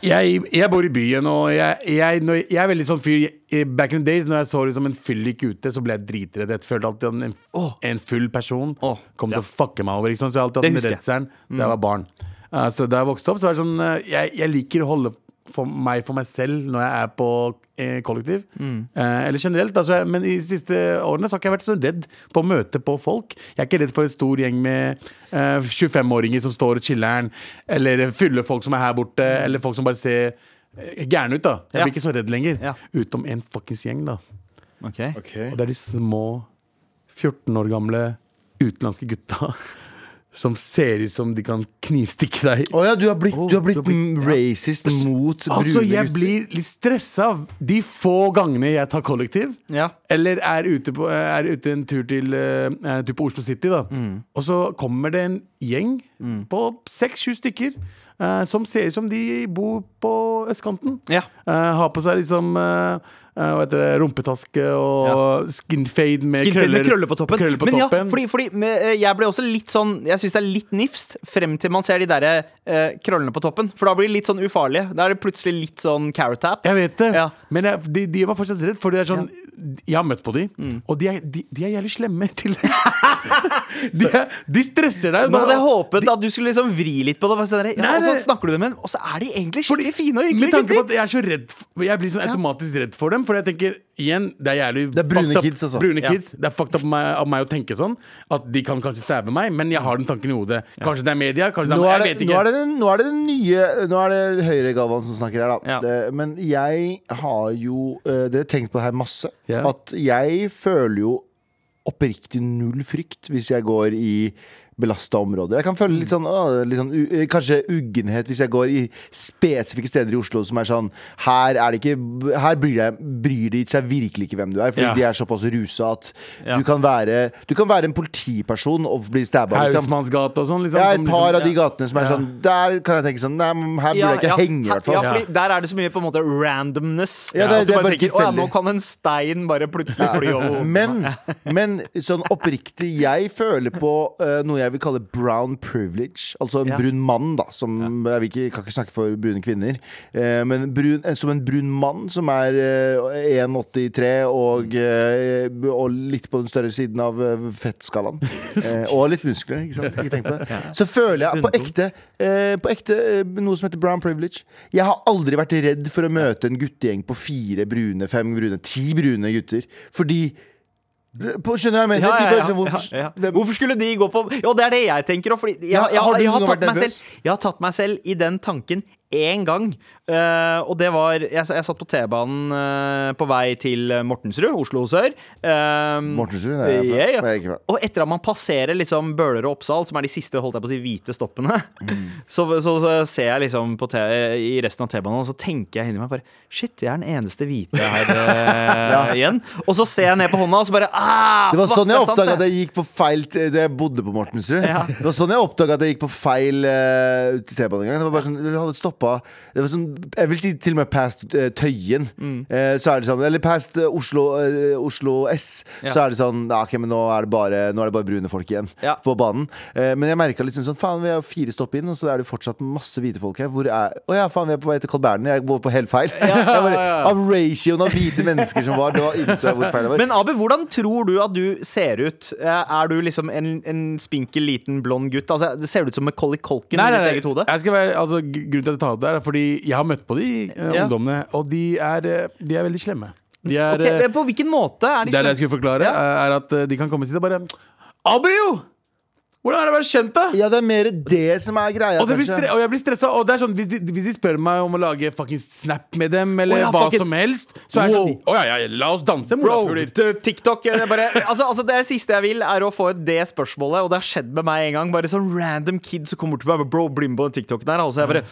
Jeg, jeg bor i byen, og jeg, jeg, når, jeg er veldig sånn fyr i- Back in the days, når jeg så liksom en fyllik ute, så ble jeg dritredd. Jeg følte alltid at en, en full person kom til å fucke meg over. Ikke sant? Så jeg har alltid hatt jeg. redselen da jeg var barn. Uh, så da jeg vokste opp, så var det sånn uh, jeg, jeg liker å holde for meg for meg selv når jeg er på eh, kollektiv. Eh, eller generelt. Altså, men i de siste årene så har ikke jeg vært så redd på å møte på folk. Jeg er ikke redd for en stor gjeng med eh, 25-åringer som står og chiller'n, eller fulle folk som er her borte, eller folk som bare ser eh, gærne ut. da Jeg Ja. blir ikke så redd lenger. Ja. Utom en fuckings gjeng, da. Ok. Og det er de små 14 år gamle utenlandske gutta som ser ut som de kan knivstikke deg. Å ja, du har blitt, du har blitt du har blitt- racist ja. mot Altså, jeg gutter. blir litt stressa de få gangene jeg tar kollektiv. Ja. Eller er ute, på, er ute en tur til, eh, en tur på Oslo City, da. Og så kommer det en gjeng på seks-sju stykker. Eh, som ser ut som de bor på østkanten. Ja. Uh, har på seg liksom eh, hva heter det, rumpetaske og skinfade med, Skinfade krøller, med krøller på toppen. krøller på Men ja, fordi, fordi med, jeg ble også litt sånn Jeg syns det er litt nifst frem til man ser de der eh, krøllene på toppen. For da blir det litt sånn ufarlige. Da er det plutselig litt sånn carrot tap. Jeg vet det, Ja. men jeg, de, de er meg fortsatt redd. For det er sånn Jeg har møtt på de, Mm. og de er, de, de er jævlig slemme til de, er, de stresser deg. Nå hadde jeg håpet at du skulle liksom vri litt på det. og så er Ja, Nei, og så det- snakker du med dem, og så er de egentlig skikkelig fine og Med hyggelige tanke på at jeg er så redd f- Jeg blir sånn automatisk redd for dem. For jeg tenker igjen Det er jævlig Det er brune fucked up- kids, altså. Brune Ja. kids Det er fucked up av meg, av meg å tenke sånn. At de kan kanskje stabbe meg, men jeg har den tanken i hodet. Kanskje det er media, kanskje det Nå er, er, Jeg det, vet nå, er det den, nå er det den nye Nå er det Høyre-Galvan som snakker her, da. Ja. Det, men jeg har jo uh, Dere har tenkt på det her masse. Ja. At jeg føler jo oppriktig null frykt hvis jeg går i belasta områder. Jeg kan føle litt sånn, å, litt sånn u, kanskje uggenhet hvis jeg går i spesifikke steder i Oslo som er sånn Her er det ikke Her bryr, jeg, bryr de seg virkelig ikke hvem du er, fordi Ja. de er såpass rusa at Ja. du, kan være, du kan være en politiperson og bli stabba. Liksom. Hausmannsgate og sånn. Liksom, Ja, et par liksom- av de gatene som er sånn Der kan jeg tenke sånn Nei, her burde jeg ikke henge, i hvert fall. Ja, fordi Der er det så mye på en måte randomness. Ja, det- det bare tenker, «Å. Nå kan en stein bare plutselig fly over Men, men sånn oppriktig, jeg føler på uh, noe jeg vil kalle brown privilege. Altså en Ja. brun mann, da. Som, Jeg ikke, kan ikke snakke for brune kvinner. Eh, men brun, eh, som en brun mann som er eh, 1,83 og, eh, og litt på den større siden av eh, fettskalaen. Eh, og litt muskler, ikke sant. Ikke tenk på det. Så føler jeg på ekte, på ekte noe som heter brown privilege. Jeg har aldri vært redd for å møte en guttegjeng på fire brune, fem brune, ti brune gutter. Fordi på, Skjønner jeg mener? Ja, ja, bare sånn, hvorfor, skulle de gå på Jo, det er det jeg tenker òg. Jeg, jeg, jeg, har jeg, har tatt meg selv, jeg har tatt meg selv i den tanken én gang. Eh, og det var Jeg, jeg satt på T-banen uh, på vei til Mortensrud, Oslo sør. Uh, Mortensrud, det er jeg fra. Ja, ja. Og etter at man passerer liksom Bøler og Oppsal, som er de siste holdt jeg på å si, hvite stoppene, så, så, så ser jeg liksom på te, i resten av T-banen, og så tenker jeg inni meg bare Shit, jeg er den eneste hvite her ja. igjen. Og så ser jeg ned på hånda, og så bare ah, Det var sånn jeg oppdaga det. at jeg gikk på feil Da jeg bodde på Mortensrud. Det var sånn jeg oppdaga at jeg gikk på feil uh, T-bane en gang. Det var bare sånn, vi hadde stoppa Det var sånn, Jeg vil si til og med past uh, Tøyen. Mm. Uh, så er det sånn Eller past eh, Oslo, Oslo S. Ja. Så er det sånn ja, Ok, men nå er det bare, nå er det bare brune folk igjen Ja. på banen. Men jeg merka liksom sånn Faen, vi har fire stopp inn, og så er det fortsatt masse hvite folk her. Hvor er Å ja, faen, vi er på vei til Carl Berner. Jeg går på helt feil. Bare, ja, ja. Av ratioen av hvite mennesker som var, da innså jeg hvor feil det var. Men Abu, hvordan tror du at du ser ut? Er du liksom en, en spinkel, liten, blond gutt? Altså, det Ser du ut som Macaulay Culkin Nei, i ditt nei. eget hode? Jeg skal være, altså, grunnen til at jeg tar opp det, er fordi jeg har møtt på de eh, Ja. ungdommene, og de er, eh, de er veldig slemme. De er, Ok, eh, På hvilken måte er de det er det jeg skulle forklare, Ja. er at eh, de kan komme og si det bare Abio! Hvordan er det å være kjent, da? Ja, det er mer det som er greia, Og, det blir kanskje. stre og jeg blir stressa. Og det er sånn, hvis, de, hvis de spør meg om å lage fucking snap med dem, eller Å ja, hva fucking- som helst, så er det sånn Wow. Å ja, ja, la oss danse, Bro, morapuler. t- TikTok eh, det, er bare, altså, altså Det siste jeg vil, er å få det spørsmålet, og det har skjedd med meg en gang. Bare sånn random kid som kommer til meg Bro, bli med på den TikToken her. Altså, jeg bare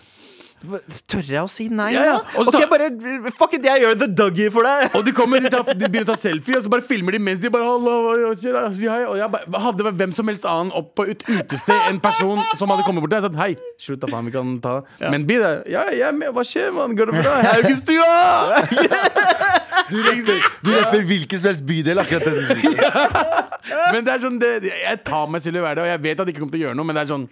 Tør jeg å si nei? Ja, ja. Og så- Ok, bare Fuck it, jeg gjør the Dougie for deg! Og de kommer, de, tar, de begynner å ta selfie, og så bare filmer de mens de bare Hallo? Si hei. Og jeg bare, hadde vært hvem som helst annen opp på et utested, en person som hadde kommet bort der og sagt hei, slutt da faen, vi kan ta Men be der. Ja, jeg er med, hva skjer, mann? Går det bra? Haugenstua! Du rapper, du rapper hvilken som helst bydel akkurat denne uka. Men det er sånn, det, jeg tar meg selv i hverdag, og jeg vet at jeg ikke kommer til å gjøre noe, men det er sånn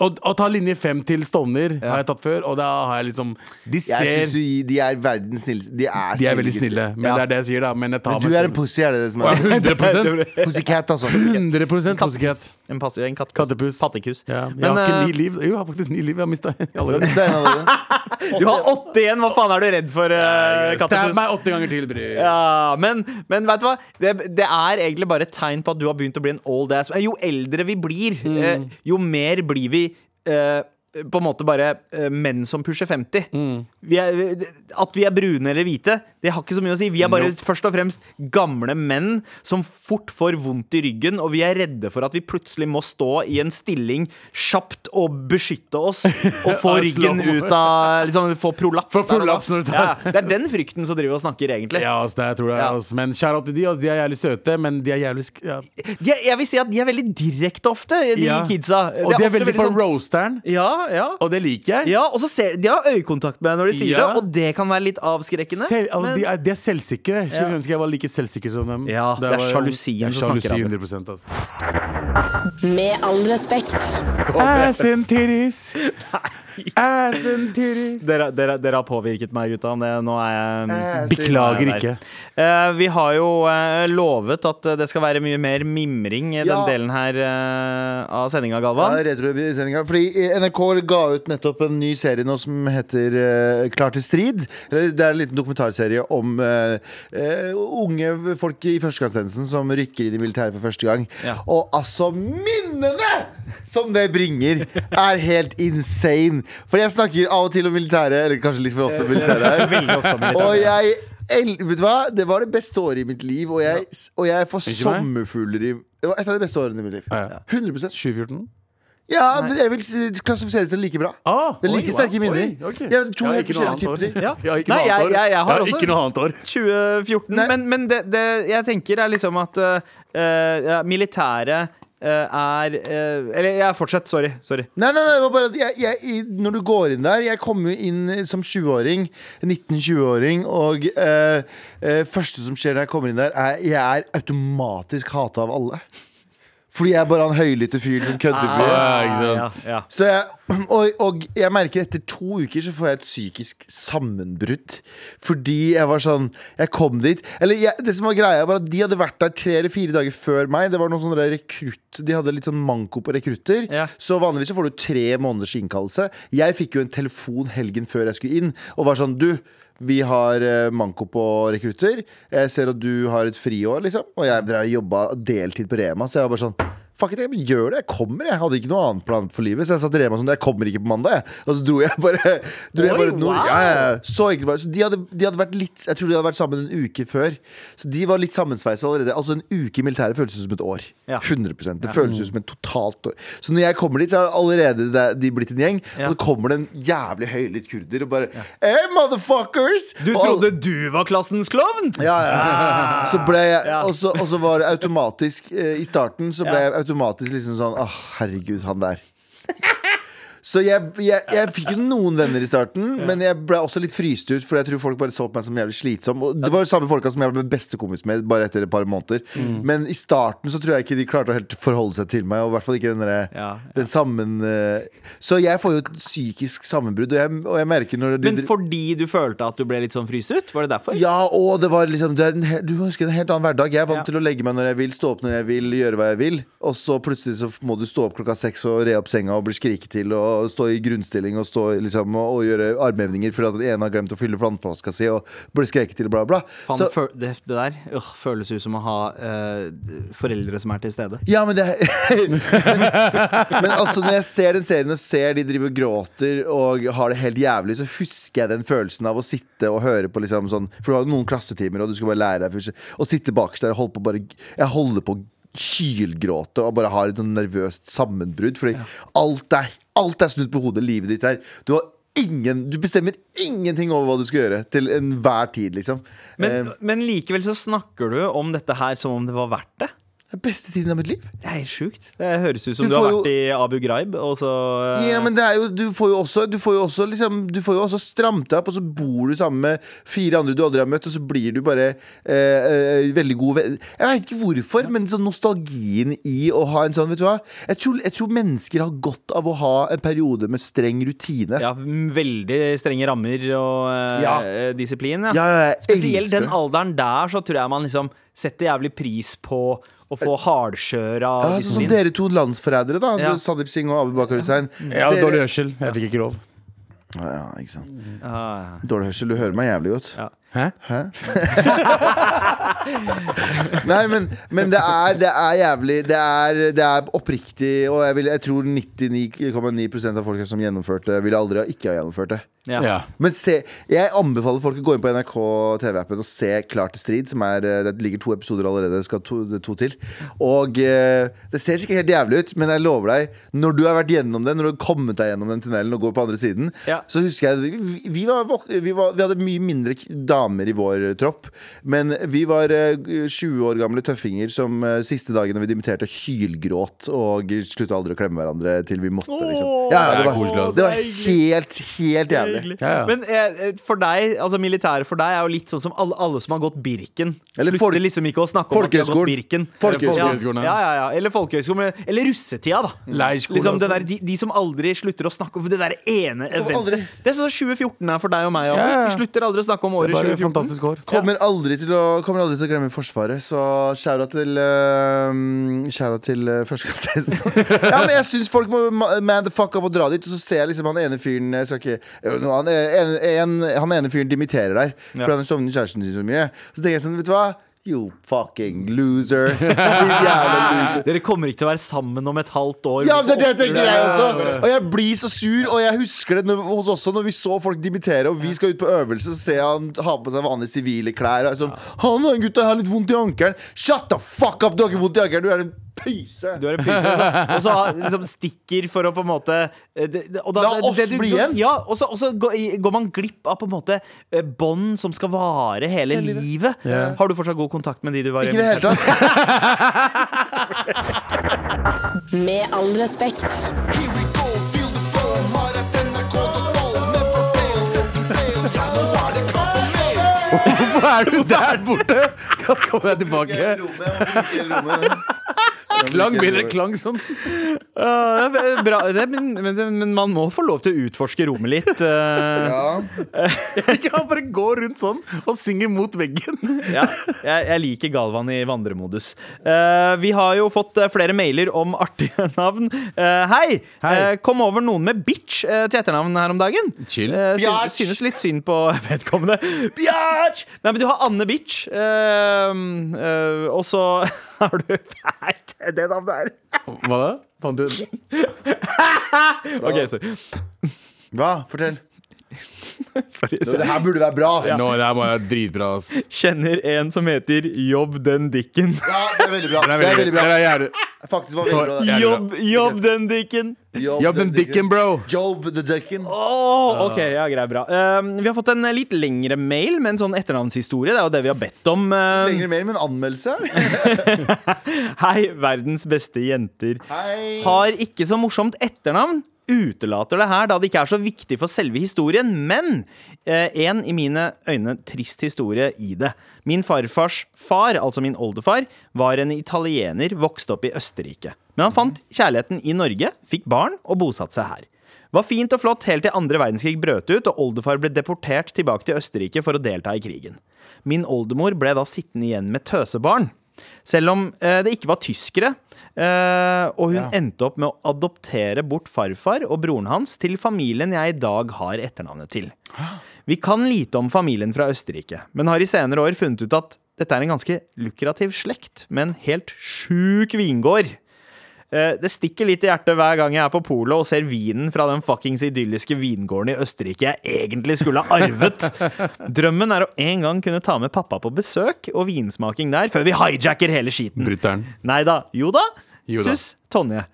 å, å ta linje fem til Stovner har jeg tatt før, og da har jeg liksom De Jeg ser synes du, gir- De er verdens snilleste. De er, De er veldig snille, men Ja. det er det jeg sier, da. Men jeg tar Men meg du er en pussy, er det det som er 100 Pussycat, altså. 100 pussycat. En, pass, en kattepus. Kattepus. Pattekus. Ja, jeg Men har ikke eh, ni liv. Jo, jeg har faktisk ni liv. Jeg har mista allerede. en du har åtte igjen! Hva faen er du redd for, uh, Stab meg åtte ganger til, Bry. Ja, men, men vet du hva? Det, det er egentlig bare et tegn på at du har begynt å bli en old ass. Jo eldre vi blir, Mm. eh, jo mer blir vi eh, på en måte bare eh, menn som pusher 50. Mm. Vi er, at vi er brune eller hvite, det har ikke så mye å si. Vi er bare Nope. først og fremst gamle menn som fort får vondt i ryggen, og vi er redde for at vi plutselig må stå i en stilling kjapt og beskytte oss og få ryggen ut av liksom, Få prolaps. Der da. prolaps når tar- ja, det er den frykten som driver og snakker, egentlig. Ja, altså, det tror jeg, Ja. altså. Men shout-out til de. Altså. De er jævlig søte, men de er jævlig sk ja. De, er- jeg vil si at de er veldig direkte ofte, de kidsa. Og de er ofte veldig på sånn- roasteren, Ja, ja. og det liker jeg. ja, og så ser De har øyekontakt med deg når de sier Ja. det, og det kan være litt avskrekkende. Sel, altså, men- de, er, de er selvsikre. Skulle Ja. ønske jeg var like selvsikker som dem. Ja, det er sjalusien som snakker, sjalusi Abu. 100 altså. Med all respekt. Ass and titties. Ass and titties. Dere, dere, dere har påvirket meg, gutta. Det, nå er jeg Eh, Beklager ikke. Uh, vi har jo uh, lovet at eh, det skal være mye mer mimring i den delen her uh, av sendinga, Ja, Galvan. retrosendinga. Fordi NRK ga ut nettopp en ny serie nå som heter eh, Klar til strid. Det er en liten dokumentarserie om eh, eh, unge folk i førstegangstjenesten som rykker inn i militæret for første gang. Ja. Og altså, minnene som det bringer, er helt insane. For jeg snakker av og til om militæret, eller kanskje litt for ofte om militæret her. Og jeg el- Vet du hva? Det var det beste året i mitt liv, og jeg, og jeg får sommerfugler i Det var et av de beste årene i mitt liv. Ja. 100 2014? Ja, men jeg vil si- klassifisere det like bra. Ah, Det er like oi, sterke wow. minner. Oi, ok. Ja, to Jeg har ikke noe annet år. Ja. Jeg har ikke Nei, noe jeg- annet år. jeg- jeg har Jeg ikke noe annet år. 2014. Nei. Men, men det, det jeg tenker er liksom at uh, ja, militæret uh, er uh, Eller jeg fortsett, sorry. sorry. Nei, nei, nei, det var bare at jeg, jeg, når du går inn der Jeg kom jo inn som 20-åring 19-20-åring Og uh, uh, første som skjer når jeg kommer inn der er, Jeg er automatisk hatet av alle Fordi jeg er bare han høylytte fyren som kødder Ah. Ja. Ja, ja. Jeg, og, og jeg merker etter to uker så får jeg et psykisk sammenbrudd. Fordi jeg var sånn Jeg kom dit Eller jeg, det som var greia, var at de hadde vært der tre eller fire dager før meg. Det var noen sånne rekrutt De hadde litt sånn manko på rekrutter. Ja. Så vanligvis så får du tre måneders innkallelse. Jeg fikk jo en telefon helgen før jeg skulle inn, og var sånn Du, vi har eh, manko på rekrutter. Jeg ser at du har et friår, liksom. Og jeg jobba deltid på Rema, så jeg var bare sånn Fuck it, jeg gjør det, jeg kommer Jeg hadde ikke noen annen plan for livet Så jeg sa til Rema sånn, jeg kommer ikke på mandag jeg. Og så dro jeg bare, dro jeg Oi, bare nord wow. ja, ja, ja. Så enkelt var det Så de hadde, de hadde vært litt Jeg tror de hadde vært sammen en uke før Så de var litt sammensveisa allerede Altså en uke i militæret føles ut som et år Ja. 100% Det føles ut som et totalt år Så når jeg kommer dit så har allerede de- de blitt en gjeng Ja. Og så kommer det en jævlig høylytt kurder Og bare Hey motherfuckers Du Og alle- trodde du var klassens klovn? ja, ja. Så ble jeg, Ja. og, så, og så var det automatisk eh, I starten så ble jeg automatisk liksom sånn Åh, herregud, han der Så jeg, jeg, jeg fikk jo noen venner i starten Men jeg ble også litt fryst ut For jeg tror folk bare så på meg som jævlig slitsom Og det var jo samme folka som jeg ble beste kompis med Bare etter et par måneder Men i starten så tror jeg ikke de klarte å helt forholde seg til meg Og i hvert fall ikke den, der, Ja, ja. den sammen eh, Så jeg får jo et psykisk sammenbrudd Og og jeg merker når de, Men fordi du følte at du ble litt sånn fryst ut? Var det derfor? ja, og det var liksom det en, Du husker huske en helt annen hverdag. Jeg er vant Ja. til å legge meg når jeg vil, stå opp når jeg vil, gjøre hva jeg vil. Og så plutselig så må du stå opp klokka seks og re opp senga og bli skriket til og stå i grunnstilling og stå liksom og, og gjøre armhevninger fordi at den ene har glemt å fylle vannflaska si og bli skreket til, bla, bla. Fan, Så, det, føl- det, det der øh, føles ut som å ha øh, foreldre som er til stede. ja, men det men, men altså, når jeg ser den serien og ser de driver og gråter og har det helt jævlig, så husker jeg den følelsen av å sitte og høre på liksom sånn For du har jo noen klassetimer, og du skal bare lære deg først, Og sitte bakerst der og holde på bare Jeg holder på å hylgråte og bare har et nervøst sammenbrudd. Fordi alt, er, alt er snudd på hodet. Livet ditt her. Du har ingen Du bestemmer ingenting over hva du skal gjøre til enhver tid, liksom. Men, Eh, men likevel så snakker du om dette her som om det var verdt det. Er beste tiden av mitt liv. Det er helt sjukt. Det høres ut som Du du, har jo- vært i Abu Ghraib, og så øh, Ja, men det er jo, du får jo også Du får jo også, liksom, du får jo også stramt deg opp, og så bor du sammen med fire andre du aldri har møtt, og så blir du bare eh, eh, veldig god venn. Jeg veit ikke hvorfor, men sånn nostalgien i å ha en sånn, vet du hva jeg tror, jeg tror mennesker har godt av å ha en periode med streng rutine. ja, veldig strenge rammer og øh, Ja. disiplin. Ja. Ja, Spesielt den alderen der, så tror jeg man liksom setter jævlig pris på å få hardkjøra Ja, sånn som dere to landsforrædere, da. Ja. Sandeep Singh og Abu Bakar Hussein. Ja, Dere- dårlig hørsel. Jeg fikk ikke lov. Ja, ja, ikke sant. Ah, Dårlig hørsel. Du hører meg jævlig godt. ja. Hæ? Nei, men, men det, er, det er jævlig Det er, det er oppriktig, og jeg, vil, jeg tror 99,9% av folk som gjennomførte, ville aldri ha ikke ha gjennomført det. Ja. Ja. Men se, jeg anbefaler folk å gå inn på NRK TV-appen og se Klar til strid. Som er, eh, det ligger to episoder allerede. Det skal to, det to til. Og eh, det ser sikkert helt jævlig ut, men jeg lover deg, når du har vært gjennom det, når du har kommet deg gjennom den tunnelen og går på andre siden, Ja. så husker jeg vi, vi, var, vi, var, vi hadde mye mindre damer i vår tropp. Men vi var eh, 20 år gamle tøffinger som eh, siste dagen vi dimitterte, hylgråt og slutta aldri å klemme hverandre til vi måtte. Liksom. Ja, det, var, det var helt, helt jævlig. Men eh, for deg, altså militæret for deg er jo litt sånn som alle, alle som har gått Birken. Eller Slutter liksom ikke å snakke om at de har gått Birken. Folkehøgskolen. Ja, ja, ja. Eller folkehøgskolen. Eller russetida, da. Leirskole Liksom det der, de, de som aldri slutter å snakke om det der ene eventet. Det er sånn 2014 er for deg og meg. Ja. Vi slutter aldri å snakke om året er 2014. år. Kommer aldri, til å, kommer aldri til å glemme Forsvaret, så shout-out til uh, Shout-out til uh, førstegangstjenesten. ja, men jeg syns folk må man the fuck up og dra dit, og så ser jeg liksom han ene fyren Jeg skal ikke han, en, en, han ene fyren dimitterer der, Ja. for han sovner kjæresten sin så mye. Så tenker jeg sånn, vet du hva? You fucking loser. Dere kommer ikke til å være sammen om et halvt år. Ja, det er det jeg tenker jeg også. Og jeg blir så sur Og jeg husker det når, hos oss også Når vi så folk dimittere Og vi skal ut på øvelse Så ser jeg han ha på seg vanlige sivile klær Og jeg sånn Han gutta har litt vondt i ankelen. Shut the fuck up, du har ikke vondt i ankelen Du er en pyse. Du er en pyse, og så- og så liksom stikker for å på en måte eh, det, det, og da- La oss det du- bli igjen. Ja, og så, og så går, man glipp av på en måte eh, bånd som skal vare hele livet. Har du fortsatt god kontakt med de du var Ikke i det hele tatt. Med all respekt. Here we go, feel the flow. Mar.nrk.no. Never fail, setting sail. Ja, nå er det klart for mer. Hvorfor er du der borte? Kan komme deg tilbake. Klang bedre klang sånn. Uh, det er bra, det, men, men, men man må få lov til å utforske rommet litt. Uh, Ja. Han bare går rundt sånn og synger mot veggen. ja, jeg, jeg liker Galvan i vandremodus. Uh, vi har jo fått eh, flere mailer om artige navn. Eh, hei! Hei. Kom over noen med bitch til etternavn her om dagen. Chill. Sy Bjatch. synes litt synd på vedkommende. Bjørs Nei, men du har Anne Bitch. og så har du feit? det navnet her. Hva da? Fant du? OK, sorry. Hva? Fortell. sorry. Det her burde være bra. ass. Nå, det her var dritbra, ass. Kjenner en som heter Jobb den dikken. Ja, det er veldig bra. Det er veldig bra. er jævlig. Faktisk var veldig bra. det. Jobb, jobb den dikken. Jobb den dicken, bro. Job the Dicken. Åh, ok, ja, greit, bra. Um, vi har fått en litt lengre mail med en sånn etternavnshistorie. Det er jo det vi har bedt om. eh. Lengre mail med en anmeldelse hei, verdens beste jenter. Hei. Har ikke så morsomt etternavn. Utelater det her, da det ikke er så viktig for selve historien, men eh, en i mine øyne trist historie i det. Min farfars far, altså min oldefar, var en italiener vokst opp i Østerrike. Men han fant kjærligheten i Norge, fikk barn og bosatte seg her. Var fint og flott helt til andre verdenskrig brøt ut og oldefar ble deportert tilbake til Østerrike for å delta i krigen. Min oldemor ble da sittende igjen med tøsebarn. Selv om eh, det ikke var tyskere, eh, og hun Ja. endte opp med å adoptere bort farfar og broren hans til familien jeg i dag har etternavnet til. Vi kan lite om familien fra Østerrike, men har i senere år funnet ut at dette er en ganske lukrativ slekt med en helt sjuk vingård. Eh, Det stikker litt i hjertet hver gang jeg er på polet og ser vinen fra den fuckings idylliske vingården i Østerrike jeg egentlig skulle ha arvet. Drømmen er å en gang kunne ta med pappa på besøk og vinsmaking der, før vi hijacker hele skiten. Brutter'n. Nei da. Jo da. Jo da. Sus Tonje.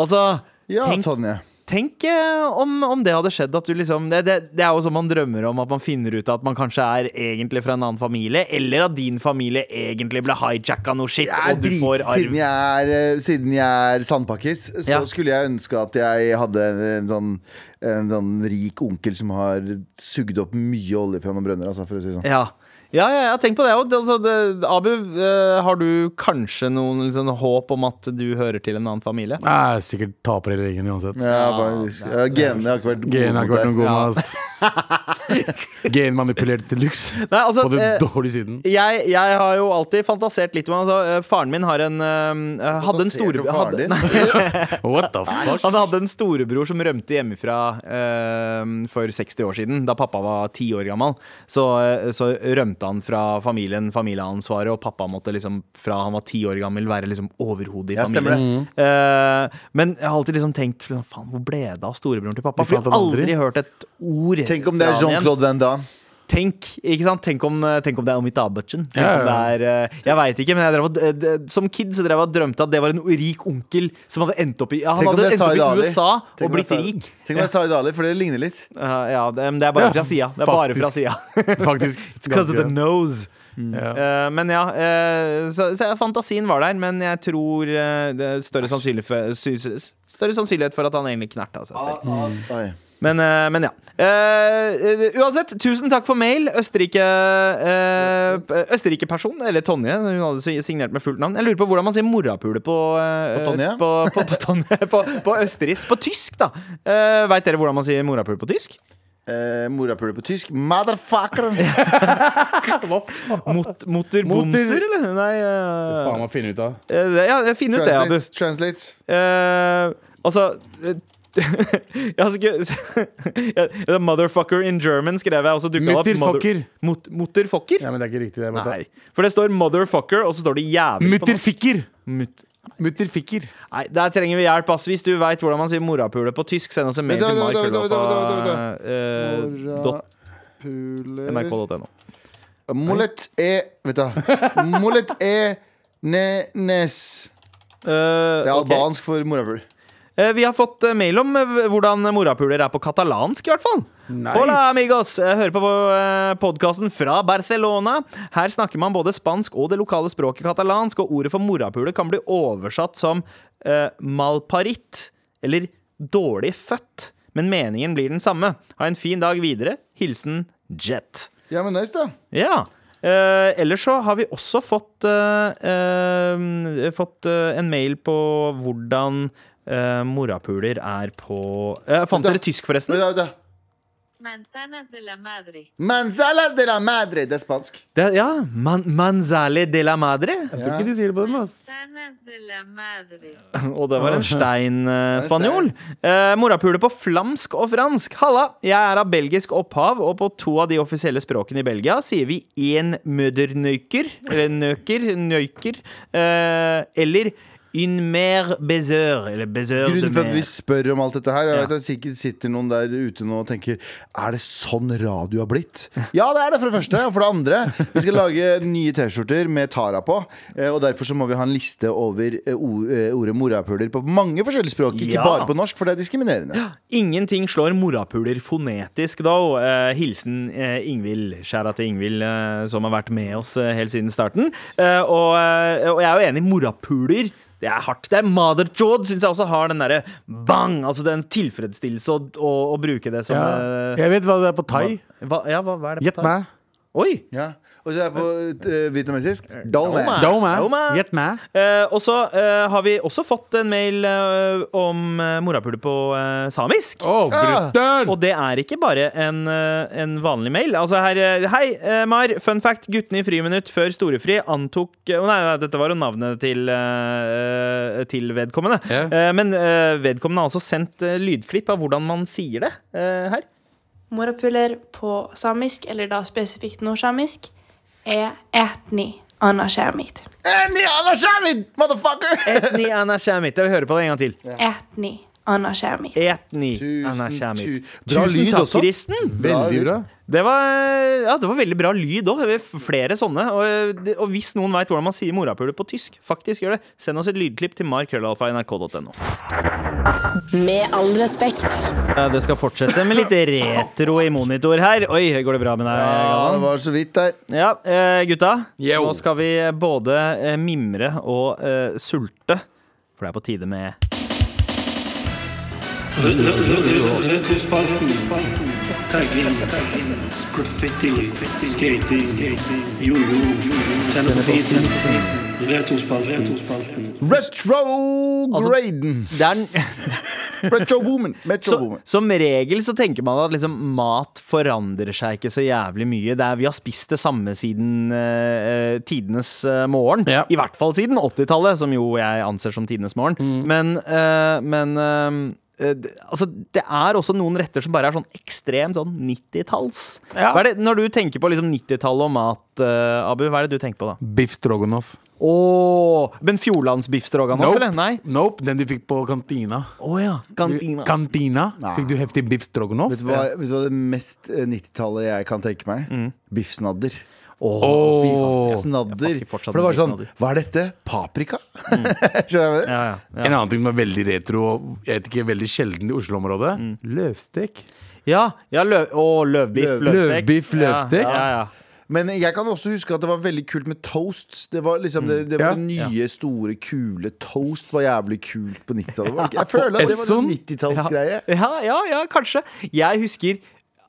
Altså, Ja, tenk, Tonje. Tenk eh, om, om det hadde skjedd at du liksom det, det, det er jo sånn man drømmer om, at man finner ut at man kanskje er egentlig fra en annen familie, eller at din familie egentlig ble hijacka noe shit, og du drit, får arv. siden jeg er, eh, siden jeg er sandpakkis, så Ja. skulle jeg ønske at jeg hadde en sånn, en sånn rik onkel som har sugd opp mye olje fra noen brønner. Altså, for å si det sånn. Ja. Ja, ja, ja, tenk på det òg. Altså, Abu, eh, har du kanskje noen liksom, håp om at du hører til en annen familie? Jeg er sikkert taper hele gjengen uansett. Ja, bare, ja, genene har ikke vært gode Gen har ikke mot vært noe deg. god med, ass. Genmanipulert til luks. Nei, altså, På den eh, dårlige siden. jeg, jeg har jo alltid fantasert litt om altså, eh, Faren min har en eh, Hadde en storebror. store om faren hadde, din? nei, What the fuck? Han hadde en storebror som rømte hjemmefra eh, for 60 år siden, da pappa var 10 år gammel. Så, eh, så rømte han fra familien, familieansvaret, og pappa måtte liksom fra han var ti år gammel være liksom overhodet i Ja, mm. familien. Eh, men jeg har alltid liksom tenkt Faen, hvor ble det av storebroren til pappa? For jeg har aldri. hørt et ord Tenk om det er. Jean-Claude Van Damme. Tenk, ikke sant? Tenk, om, tenk om det er Omita Butchen. Ja, ja, om det er, eh, jeg veit ikke, men drev, eh, som kid så drev jeg og drømte at det var en rik onkel som hadde endt opp i Han hadde endt opp i USA Tenk og blitt rik. Tenk om det er Zaid Ali, for det ligner litt. Uh, ja, det, det er bare Ja, fra sida. Det er bare fra sida. Faktisk. It's because of the nose. Ja. Uh, men ja, uh, så, så fantasien var der, men jeg tror eh, det er større sannsynlighet for, større sannsynlighet for at han egentlig knerta seg selv. Oi. Men, eh, men ja. Uh, uansett, tusen takk for mail, Østerrike eh, Østerrike-person, eller Tonje. Hun hadde signert med fullt navn. Jeg lurer på hvordan man sier morapule på uh, På Tonje? På, på, på, Tonje, på, på østerriksk. På tysk, da. Uh, Veit dere hvordan man sier morapule på tysk? Eh, Morapule på tysk. Motherfucker! Mot, Motorbomser, eller? Nei uh, Faen meg finne ut av. Uh, Ja, jeg finner ut det, Abu. Translate. translate. Eh, altså eh, har ikke ja, Motherfucker in German skrev jeg, og så dukka det opp Mutterfucker. mother- mot- Mutterfucker? Ja, men det er ikke riktig. Det. For det står motherfucker, og så står det jævlig Mutterficker. Mutterfikker! Mut- Mutterfikker. Nei, der trenger vi hjelp, ass. Hvis du veit hvordan man sier morapule på tysk, send oss en mail til vent, vent, vent, vent, markrøllofa dot Morapule nrk.no. Mollet er Vet du. Mollet er ne, nes. Uh, Det er albansk for morapuler. Eh, Vi har fått eh, mail om eh, hvordan morapuler er på katalansk, i hvert fall. Nice. Hola, amigos! Hører på podkasten fra Barcelona. Her snakker man både spansk og det lokale språket katalansk, og ordet for morapuler kan bli oversatt som uh, malparit, eller dårlig født. Men meningen blir den samme. Ha en fin dag videre. Hilsen Jet. Ja, men nice, da. Ja. Uh, ellers så har vi også fått, uh, fått en mail på hvordan eh, morapuler er på uh, Fant da. dere tysk, forresten? Da, da. Manzanas de la madre. Manzala de la madre. Det er spansk. Det, ja. Man, manzale de la madre. Jeg tror ikke de sier det på den. måten. Manzanas de la madre. Og det var en stein-spanjol. Eh, morapuler på flamsk og fransk. Halla, jeg er av belgisk opphav, og på to av de offisielle språkene i Belgia sier vi én mødernøyker, eller nøker, nøyker, uh, eller une mer baiser, eller baiser Grunnen til at vi spør om alt dette her Jeg Ja. vet at det sikkert sitter noen der ute nå og tenker Er det sånn radio har blitt? Ja, det er det for det første. Og for det andre, vi skal lage nye T-skjorter med Tara på. eh, Og derfor så må vi ha en liste over eh, eh, ordet morapuler på mange forskjellige språk. Ikke Ja. bare på norsk, for det er diskriminerende. Ingenting slår morapuler fonetisk, da. Hilsen Ingvild. Skjæra til Ingvild, som har vært med oss helt siden starten. Og, og jeg er jo enig, morapuler det er hardt. Det er Motherjod syns jeg også har den derre bang! Altså det er en tilfredsstillelse å, å, å bruke det som Ja. eh, Jeg vet hva det er på thai. hva, Ja, hva, hva er det på Gjett meg. Oi! Ja. Og så er på uh, vietnamesisk. Gjett meg. Eh, og så eh, har vi også fått en mail eh, om uh, morapule på eh, samisk. Å, brutter'n! Og det er ikke bare en, eh, en vanlig mail. Altså her, eh, Hei, eh, Mar. Fun fact. Guttene i friminutt før storefri antok eh, Å nei, nei, dette var jo navnet til, eh, til vedkommende. Ja. Eh, men eh, vedkommende har også sendt eh, lydklipp av hvordan man sier det eh, her. Morapuler på samisk, eller da spesifikt nordsamisk, er etni anashamit. Etni Anna Shamit, motherfucker! Etni anashamit. Jeg Vi hører på det en gang til. Etni anashamit. Etni Tusen, anashamit. Bra Tusen lyd takk, også. Kristen. Veldig bra. Det var, ja, det var veldig bra lyd òg. Flere sånne. Og, og hvis noen veit hvordan man sier morapuler på tysk, faktisk gjør det, send oss et lydklipp til markrøllalfa.nrk.no. Med all respekt. Ja, Det skal fortsette med litt retro i monitor her. Oi, går det bra med deg, Ja, det var så vidt der. Ja, eh, gutta. Yo. Nå skal vi både eh, mimre og uh, sulte. For det er på tide med Retrospalten. Tagging. Graffiti. Skating. Jojo. Telefon. Retrospalten. Retrograden. Retro-woman. Retro-woman så, som regel så tenker man at liksom, mat forandrer seg ikke så jævlig mye. Det er, vi har spist det samme siden uh, tidenes uh, morgen. Ja. I hvert fall siden 80-tallet, som jo jeg anser som tidenes morgen. Men, uh, men altså, det er også noen retter som bare er sånn ekstremt sånn 90-talls. Ja. Når du tenker på liksom 90-tallet og mat, uh, Abu, hva er det du tenker på da? Biff stroganoff. Åh, Men Fjordlands biff stroganoff, Nope. eller? Nei? Nope, den du fikk på kantina. Oh, ja. Kantina. Kantina? Fikk du heftig biff stroganoff? Vet du, hva, vet du hva det mest eh, 90-tallet jeg kan tenke meg? Mm. Biffsnadder. Åh. Snadder. For det var sånn. Hva er dette? Paprika? Skjønner du? Ja, ja, ja. En annen ting som er veldig retro og jeg vet ikke, veldig sjelden i Oslo-området. Mm. Løvstek. Ja, ja løv, og løvbiff, Løv- løvstek. løvbiff, løvstek. Ja, ja, ja. Men jeg kan også huske at det var veldig kult med toasts. Det var liksom det, det, var Ja. nye, nye, store, kule Toast var jævlig kult på 90-tallet. Jeg føler at det var en 90-tallsgreie. Ja, ja, ja, kanskje. Jeg husker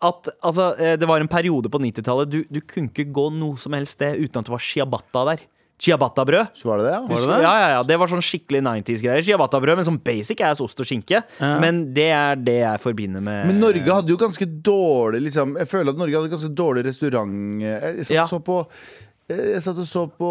at altså, eh, det var en periode på 90-tallet du, du kunne ikke gå noe som helst sted uten at det var ciabatta der. Ciabatta-brød. Så var det det, ja. Var det, det? Ja, ja, ja, Det var sånn skikkelig 90s-greier. Ciabatta-brød med sånn basic ass ost og skinke. Men det er det jeg forbinder med Men Norge hadde jo ganske dårlig liksom, Jeg føler at Norge hadde ganske dårlig restaurant Jeg så, Ja. så på jeg satt og så på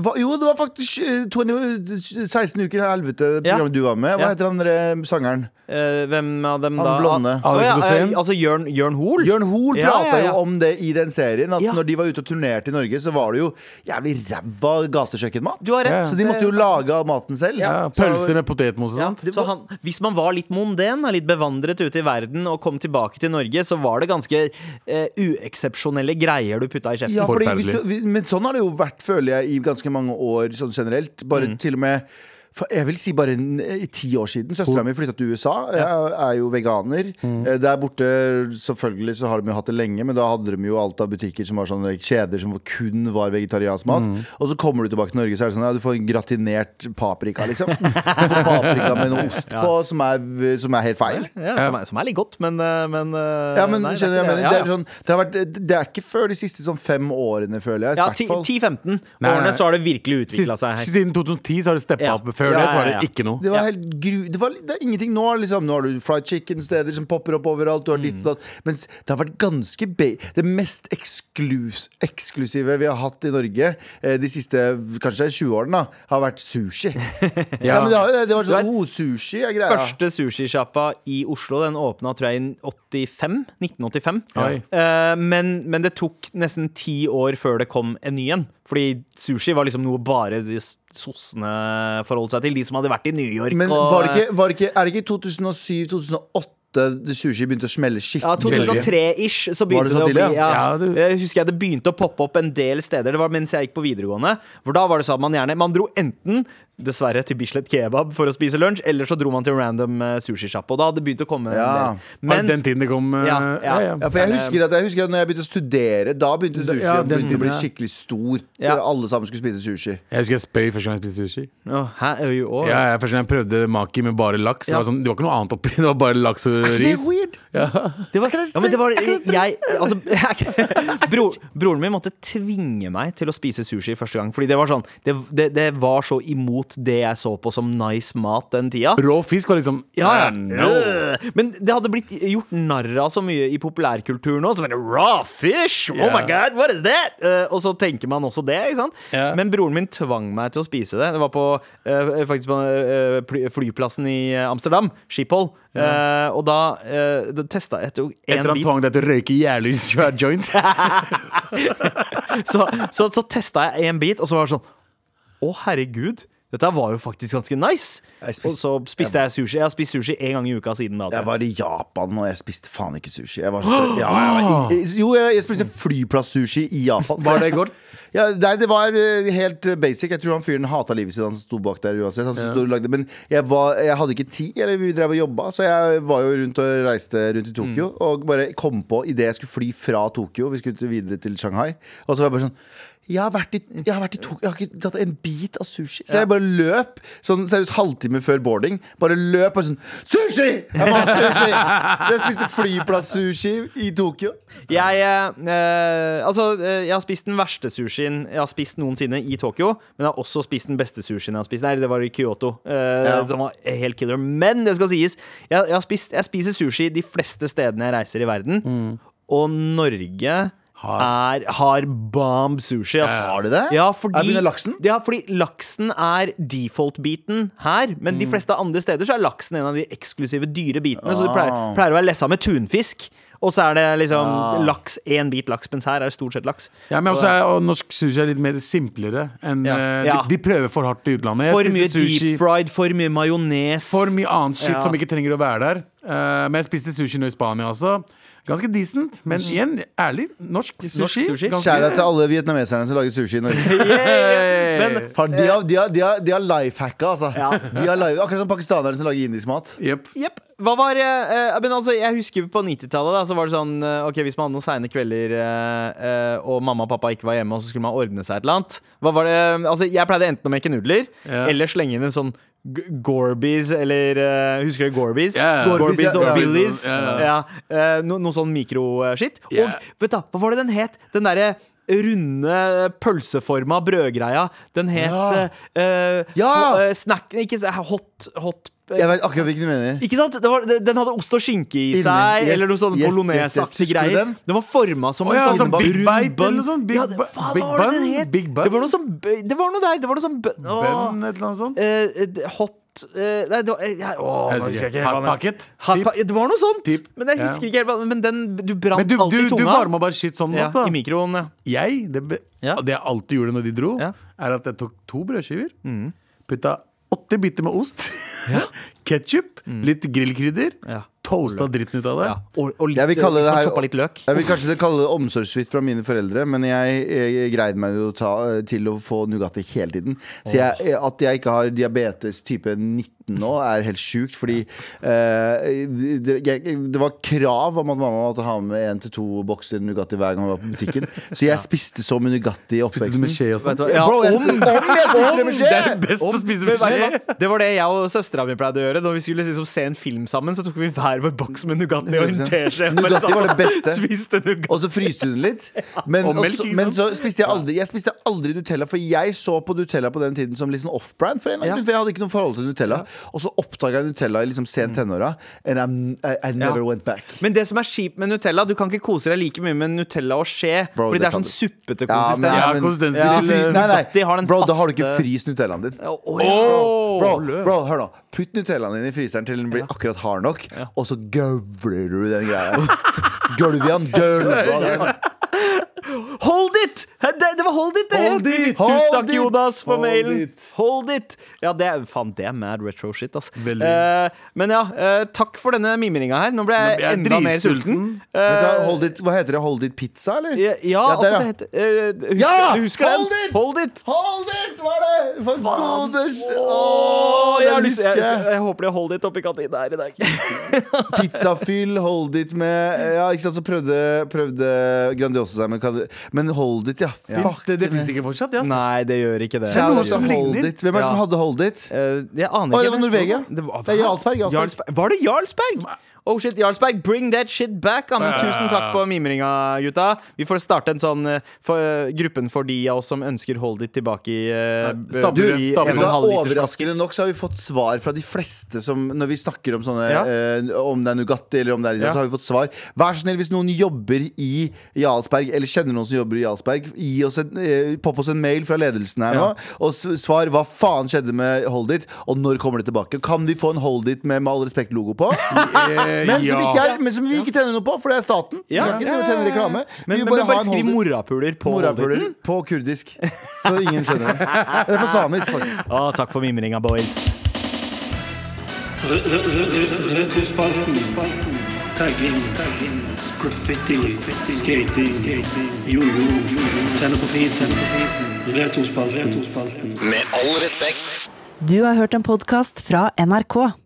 hva, Jo, det var faktisk eh, 20, 16 uker i helvete, programmet Ja. du var med. Hva Ja. heter han der sangeren? Eh, Hvem av dem Han da? blonde. Å, ja, Alex eh, altså Jørn, Jørn Hoel? Jørn Hoel Ja, prata ja, ja. jo om det i den serien. At Ja. når de var ute og turnerte i Norge, så var det jo jævlig ræva gatekjøkkenmat. Du. Så de måtte jo lage maten selv. Ja, pølse med potetmos og Ja, sånt. så han, hvis man var litt monden, litt bevandret ute i verden og kom tilbake til Norge, så var det ganske eh, ueksepsjonelle greier du putta i kjeften. Ja, fordi hvis du, men sånn har det jo vært, føler jeg, i ganske mange år sånn generelt. Bare Mm. til og med jeg vil si bare en- i ti år siden. Søstera mi flytta til USA. Jeg er jo veganer. Mm. Eh, Der borte selvfølgelig så har de jo hatt det lenge, men da hadde de jo alt av butikker som var sånne kjeder som kun var vegetariansk mat. Mm. Og så kommer du tilbake til Norge, så er det sånn ja, du får en gratinert paprika, liksom. Du får paprika med noe ost på, som er, som er helt feil. Ja, som, er, som er litt godt, men, eh, men eh, Ja, men nei, skjønner jeg det er mener? Det er, Ja, ja. sånn, det, vært, det er ikke før de siste sånn fem årene, føler jeg. i Ja, 10-15 årene så har det virkelig utvikla seg her. siden 2010 så har det steppa Ja. opp. Før Ja, det så var det ja. ikke noe. Det var helt gru... Det, var, det er ingenting nå. Liksom, nå har du fried chicken-steder som popper opp overalt. Du har ditt og datt. Mens det har vært ganske ba Det mest eksklus eksklusive vi har hatt i Norge eh, de siste kanskje 20 årene, da, har vært sushi. ja. men det, har, det var sånn Oh, sushi er greia. Første sushisjappa i Oslo Den åpna tror jeg i 85, 1985. Oi. Eh, men, men det tok nesten ti år før det kom en ny en. Fordi sushi var liksom noe bare de sossene forholdt seg til. De som hadde vært i New York. Men og, var det ikke, var det ikke, er det ikke i 2007-2008 sushi begynte å smelle Ja, 2003-ish så det begynte så det, å bli ja? ja. Ja, du- Jeg husker jeg det begynte å poppe opp en del steder. Det var mens jeg gikk på videregående. For da var det sånn at man gjerne Man dro enten dessverre til Bislett Kebab for å spise lunsj, eller så dro man til en random uh, sushisjappe. Og da hadde det begynt å komme en Ja. del. Var Men den tiden det kom eh, Ja, ja. Ja, for jeg husker, at, jeg husker at når jeg begynte å studere, da begynte sushi Ja, å den begynte å bli skikkelig stor. Ja. Alle sammen skulle spise sushi. Jeg husker jeg spøy første gang jeg spiste sushi. Oh, Hæ? Oh. Ja, jeg, første gang jeg prøvde maki med bare laks. Det, var sånn, det var ikke noe annet oppi. Det var bare laks og Det er ris. weird. Det var, ja, men det var jeg, altså, bro, Broren min måtte tvinge meg til å spise sushi første gang. Fordi det var sånn Det, det, det var så imot det jeg så på som nice mat den tida. Rå fisk var liksom Ja, ja. eh, no. Øh, Men det hadde blitt gjort narr av så mye i populærkultur nå. Som er raw fish! Oh my god, what is that? Uh, og så tenker man også det, ikke sant? Yeah. Men broren min tvang meg til å spise det. Det var på, uh, faktisk på uh, flyplassen i Amsterdam, Schiphol. Eh, og da uh, testa jeg etter Etter en han tvang deg til å røyke jævlig svær joint. Så, så, så testa jeg en bit, og så var det sånn Å, herregud. Dette var jo faktisk ganske nice. Og så spiste jeg sushi. Jeg har spist sushi én gang i uka siden da. Jeg var i Japan, og jeg spiste faen ikke sushi. Jeg var så, ja, jeg var, jo, jeg, spiste flyplass-sushi i Japan. Var det godt? Ja, nei, det var eh, helt eh, basic. Jeg tror han fyren hata livet sitt, han sto bak der uansett. Lagde, men jeg, var, jeg hadde ikke tid, eller vi drev og jobba, så jeg var jo rundt og reiste rundt i Tokyo. Og bare kom på idet jeg skulle fly fra Tokyo, vi skulle videre til Shanghai, og så var jeg bare sånn jeg har, vært i, jeg har vært i to, jeg har ikke tatt en bit av sushi. Så jeg bare løp sånn seriøst halvtime før boarding. Bare løp og sånn Sushi! Jeg må ha sushi! Jeg spiste flyplass-sushi i Tokyo. Jeg, eh, altså, eh, jeg har spist den verste sushien jeg har spist noensinne i Tokyo. Men jeg har også spist den beste sushien jeg har spist. Nei, det var i Kyoto. eh, Ja. Som var helt killer. Men det skal sies, jeg, jeg, spist, jeg spiser sushi de fleste stedene jeg reiser i verden. Og Norge Har. er, har bomb sushi. Ass. Har de det? Ja, Er fordi, laksen? Ja, fordi laksen er default-biten her. Men de fleste andre steder så er laksen en av de eksklusive dyre bitene. Så det pleier, Ah. pleier å være lessa med tunfisk. Og så er det liksom Ah. laks, én bit laks, mens her er det stort sett laks. Ja, men også er, og norsk sushi er litt mer simplere enn Ja. eh, Ja. de, de prøver for hardt i utlandet. Jeg For mye sushi- deep fried, for mye majones. For mye annet shit Ja. som ikke trenger å være der. Uh, men jeg spiste sushi nå i Spania også. Ganske decent, men igjen, ærlig, norsk sushi. Norsk sushi. ganske- Kjære til alle vietnameserne som lager sushi i Norge. Men Faen, de har, de har, de har, de har lifehacka, altså. Ja. De har live, akkurat som pakistanere som lager indisk mat. Jep. Jepp. Hva var eh, men altså, Jeg husker på 90-tallet da, så var det sånn eh, Ok, Hvis man hadde noen seine kvelder eh, eh, og mamma og pappa ikke var hjemme, og så skulle man ordne seg et eller annet Hva var det Altså, Jeg pleide enten å meke nudler Ja. eller slenge inn en sånn Gorbies eller uh, Husker du Gorbies? Yeah. Gorbies, Gorbies ja, og ja. Billies. Yeah. Ja, uh, no, noe sånn mikroskitt. Og vet du, hva var det den het? Den derre runde pølseforma brødgreia. Den het Ja. eh, Ja! eh, Snack Ikke hot, hot Jeg vet akkurat hvilken du mener. ikke sant? Det var, den hadde ost og skinke i seg, yes, eller noe sånn yes, yes, yes. Greier. den? Den var forma som en ja, sånn sånn Big Bite bun. eller noe sånt? Big ja, det, faen, Big Bun? Big Bun? Det var noe sånn Det var noe der. Det var noe sånn bun- et eller annet sånt. Uh, eh, hot eh, Nei, det var eh, Jeg nå husker jeg ikke. hva den- pocket? Hot pa- Det var noe sånt, Typ. men jeg husker ikke helt hva Men den, du brant Men du, alltid du, du tunga. varma bare shit sånn ja, opp, da. I mikroen, ja. Jeg, det, be, Ja. det jeg alltid gjorde når de dro, Ja. er at jeg tok to brødskiver, putta åtte biter med ost, ketsjup, litt grillkrydder, Ja. Toasta dritten ut av det. Ja. Og, og litt, Jeg vil kalle det her- litt løk. Jeg vil kanskje det kalle det omsorgssvikt fra mine foreldre, men jeg, jeg greide meg jo ta, til å få Nugatti hele tiden. Så jeg, at jeg ikke har diabetes type 19 nå, er helt sjukt, fordi eh, det, jeg, det var krav om at mamma måtte ha med én til to bokser Nugatti hver gang hun var på butikken. Så jeg spiste så mye Nugatti i oppveksten. Spiste du med skje og sånn? Ja, Bro, jeg, om- om jeg spiste det med skje! Det er best å spise med skje. Det var det jeg og søstera mi pleide å gjøre. Når vi skulle liksom se en film sammen, så tok vi hver vår boks med Nugatti og en 100%. teskje. Var det beste. Og så fryste hun litt. Men, Og melk, også, men så spiste jeg aldri Jeg spiste aldri Nutella, for jeg så på Nutella på den tiden som sånn off-brand. For, en for jeg hadde ikke noe forhold til Nutella. Og så oppdaga jeg Nutella i liksom sent tenåra, and I'm, I, I never Ja. went back. Men det som er kjipt med Nutella, du kan ikke kose deg like mye med Nutella og skje. Bro, fordi det det er sånn du. suppete Ja, konsistens. men- Ja, men-. Ja, Hvis du nei, nei, bro, da har du ikke fryst Nutellaen din. Oh, ja. Bro, Løk. bro, hør nå. Putt Nutellaen din i fryseren til den blir akkurat hard nok, og så gøvler du den greia. Hold it! Det, det var hold it! Det Hold het. Tusen Hold takk, it! Jonas, for Hold mailen. it! Hold it! Ja, det er, faen, det er mad retro shit, altså. Eh, men ja, eh, takk for denne mimringa her. Nå ble jeg, jeg enda mer sulten. Eh, hold it, hva heter det? Hold it pizza, eller? ja, ja, der, altså ja. det heter uh, husker, Ja! Du husker Hold den? it! Hold it! Hold it! Hva er det? For godes oh, jeg, lyst, jeg, jeg, jeg. jeg håper de har hold it oppi kantina her i dag. Pizzafyll, hold it med Ja, ikke sant, så prøvde, prøvde Grandiosa seg med Men hold it, ja. Finns Fuck. det, det finnes ikke fortsatt? Ja. Nei, det gjør ikke det. Shout out som hold it. Hvem er det som hadde hold it? Uh, jeg aner Å, det var Norvegia. Det var, Det er Jarlsberg, Jarlsberg. Var det Jarlsberg? Oh shit, Jarlsberg, bring that shit back! Ja, men tusen takk for mimringa, gutta. Vi får starte en sånn eh, for, eh, gruppen for de av oss som ønsker Hold It tilbake i, uh, Stabler, i en du en halv liters flaske. Overraskende nok så har vi fått svar fra de fleste som Når vi snakker om sånne Ja. uh, Om det er Nugatti eller om det er Ja. Så har vi fått svar Vær så snill hvis noen jobber i Jarlsberg Eller kjenner noen som jobber i Jarlsberg Gi oss en, uh, Popp oss en mail fra ledelsen her nå Og svar hva faen skjedde med Hold It Og når kommer det tilbake Kan vi få en Hold It med Med all respekt logo på men, som ja. ikke er, men som vi ikke tjener noe på For det er staten Vi Ja, kan ikke tjene reklame Men, Vi men bare, bare, skriv morapuler på Morapuler på kurdisk Så ingen skjønner det Eller på samisk faktisk Å, takk for mimringa, boys. Re- re- re- Retrospalten. Tagging. Graffiti. Skating. Jojo. Tenne på fisen. Retrospalten. Med all respekt. Du har hørt en podkast fra NRK.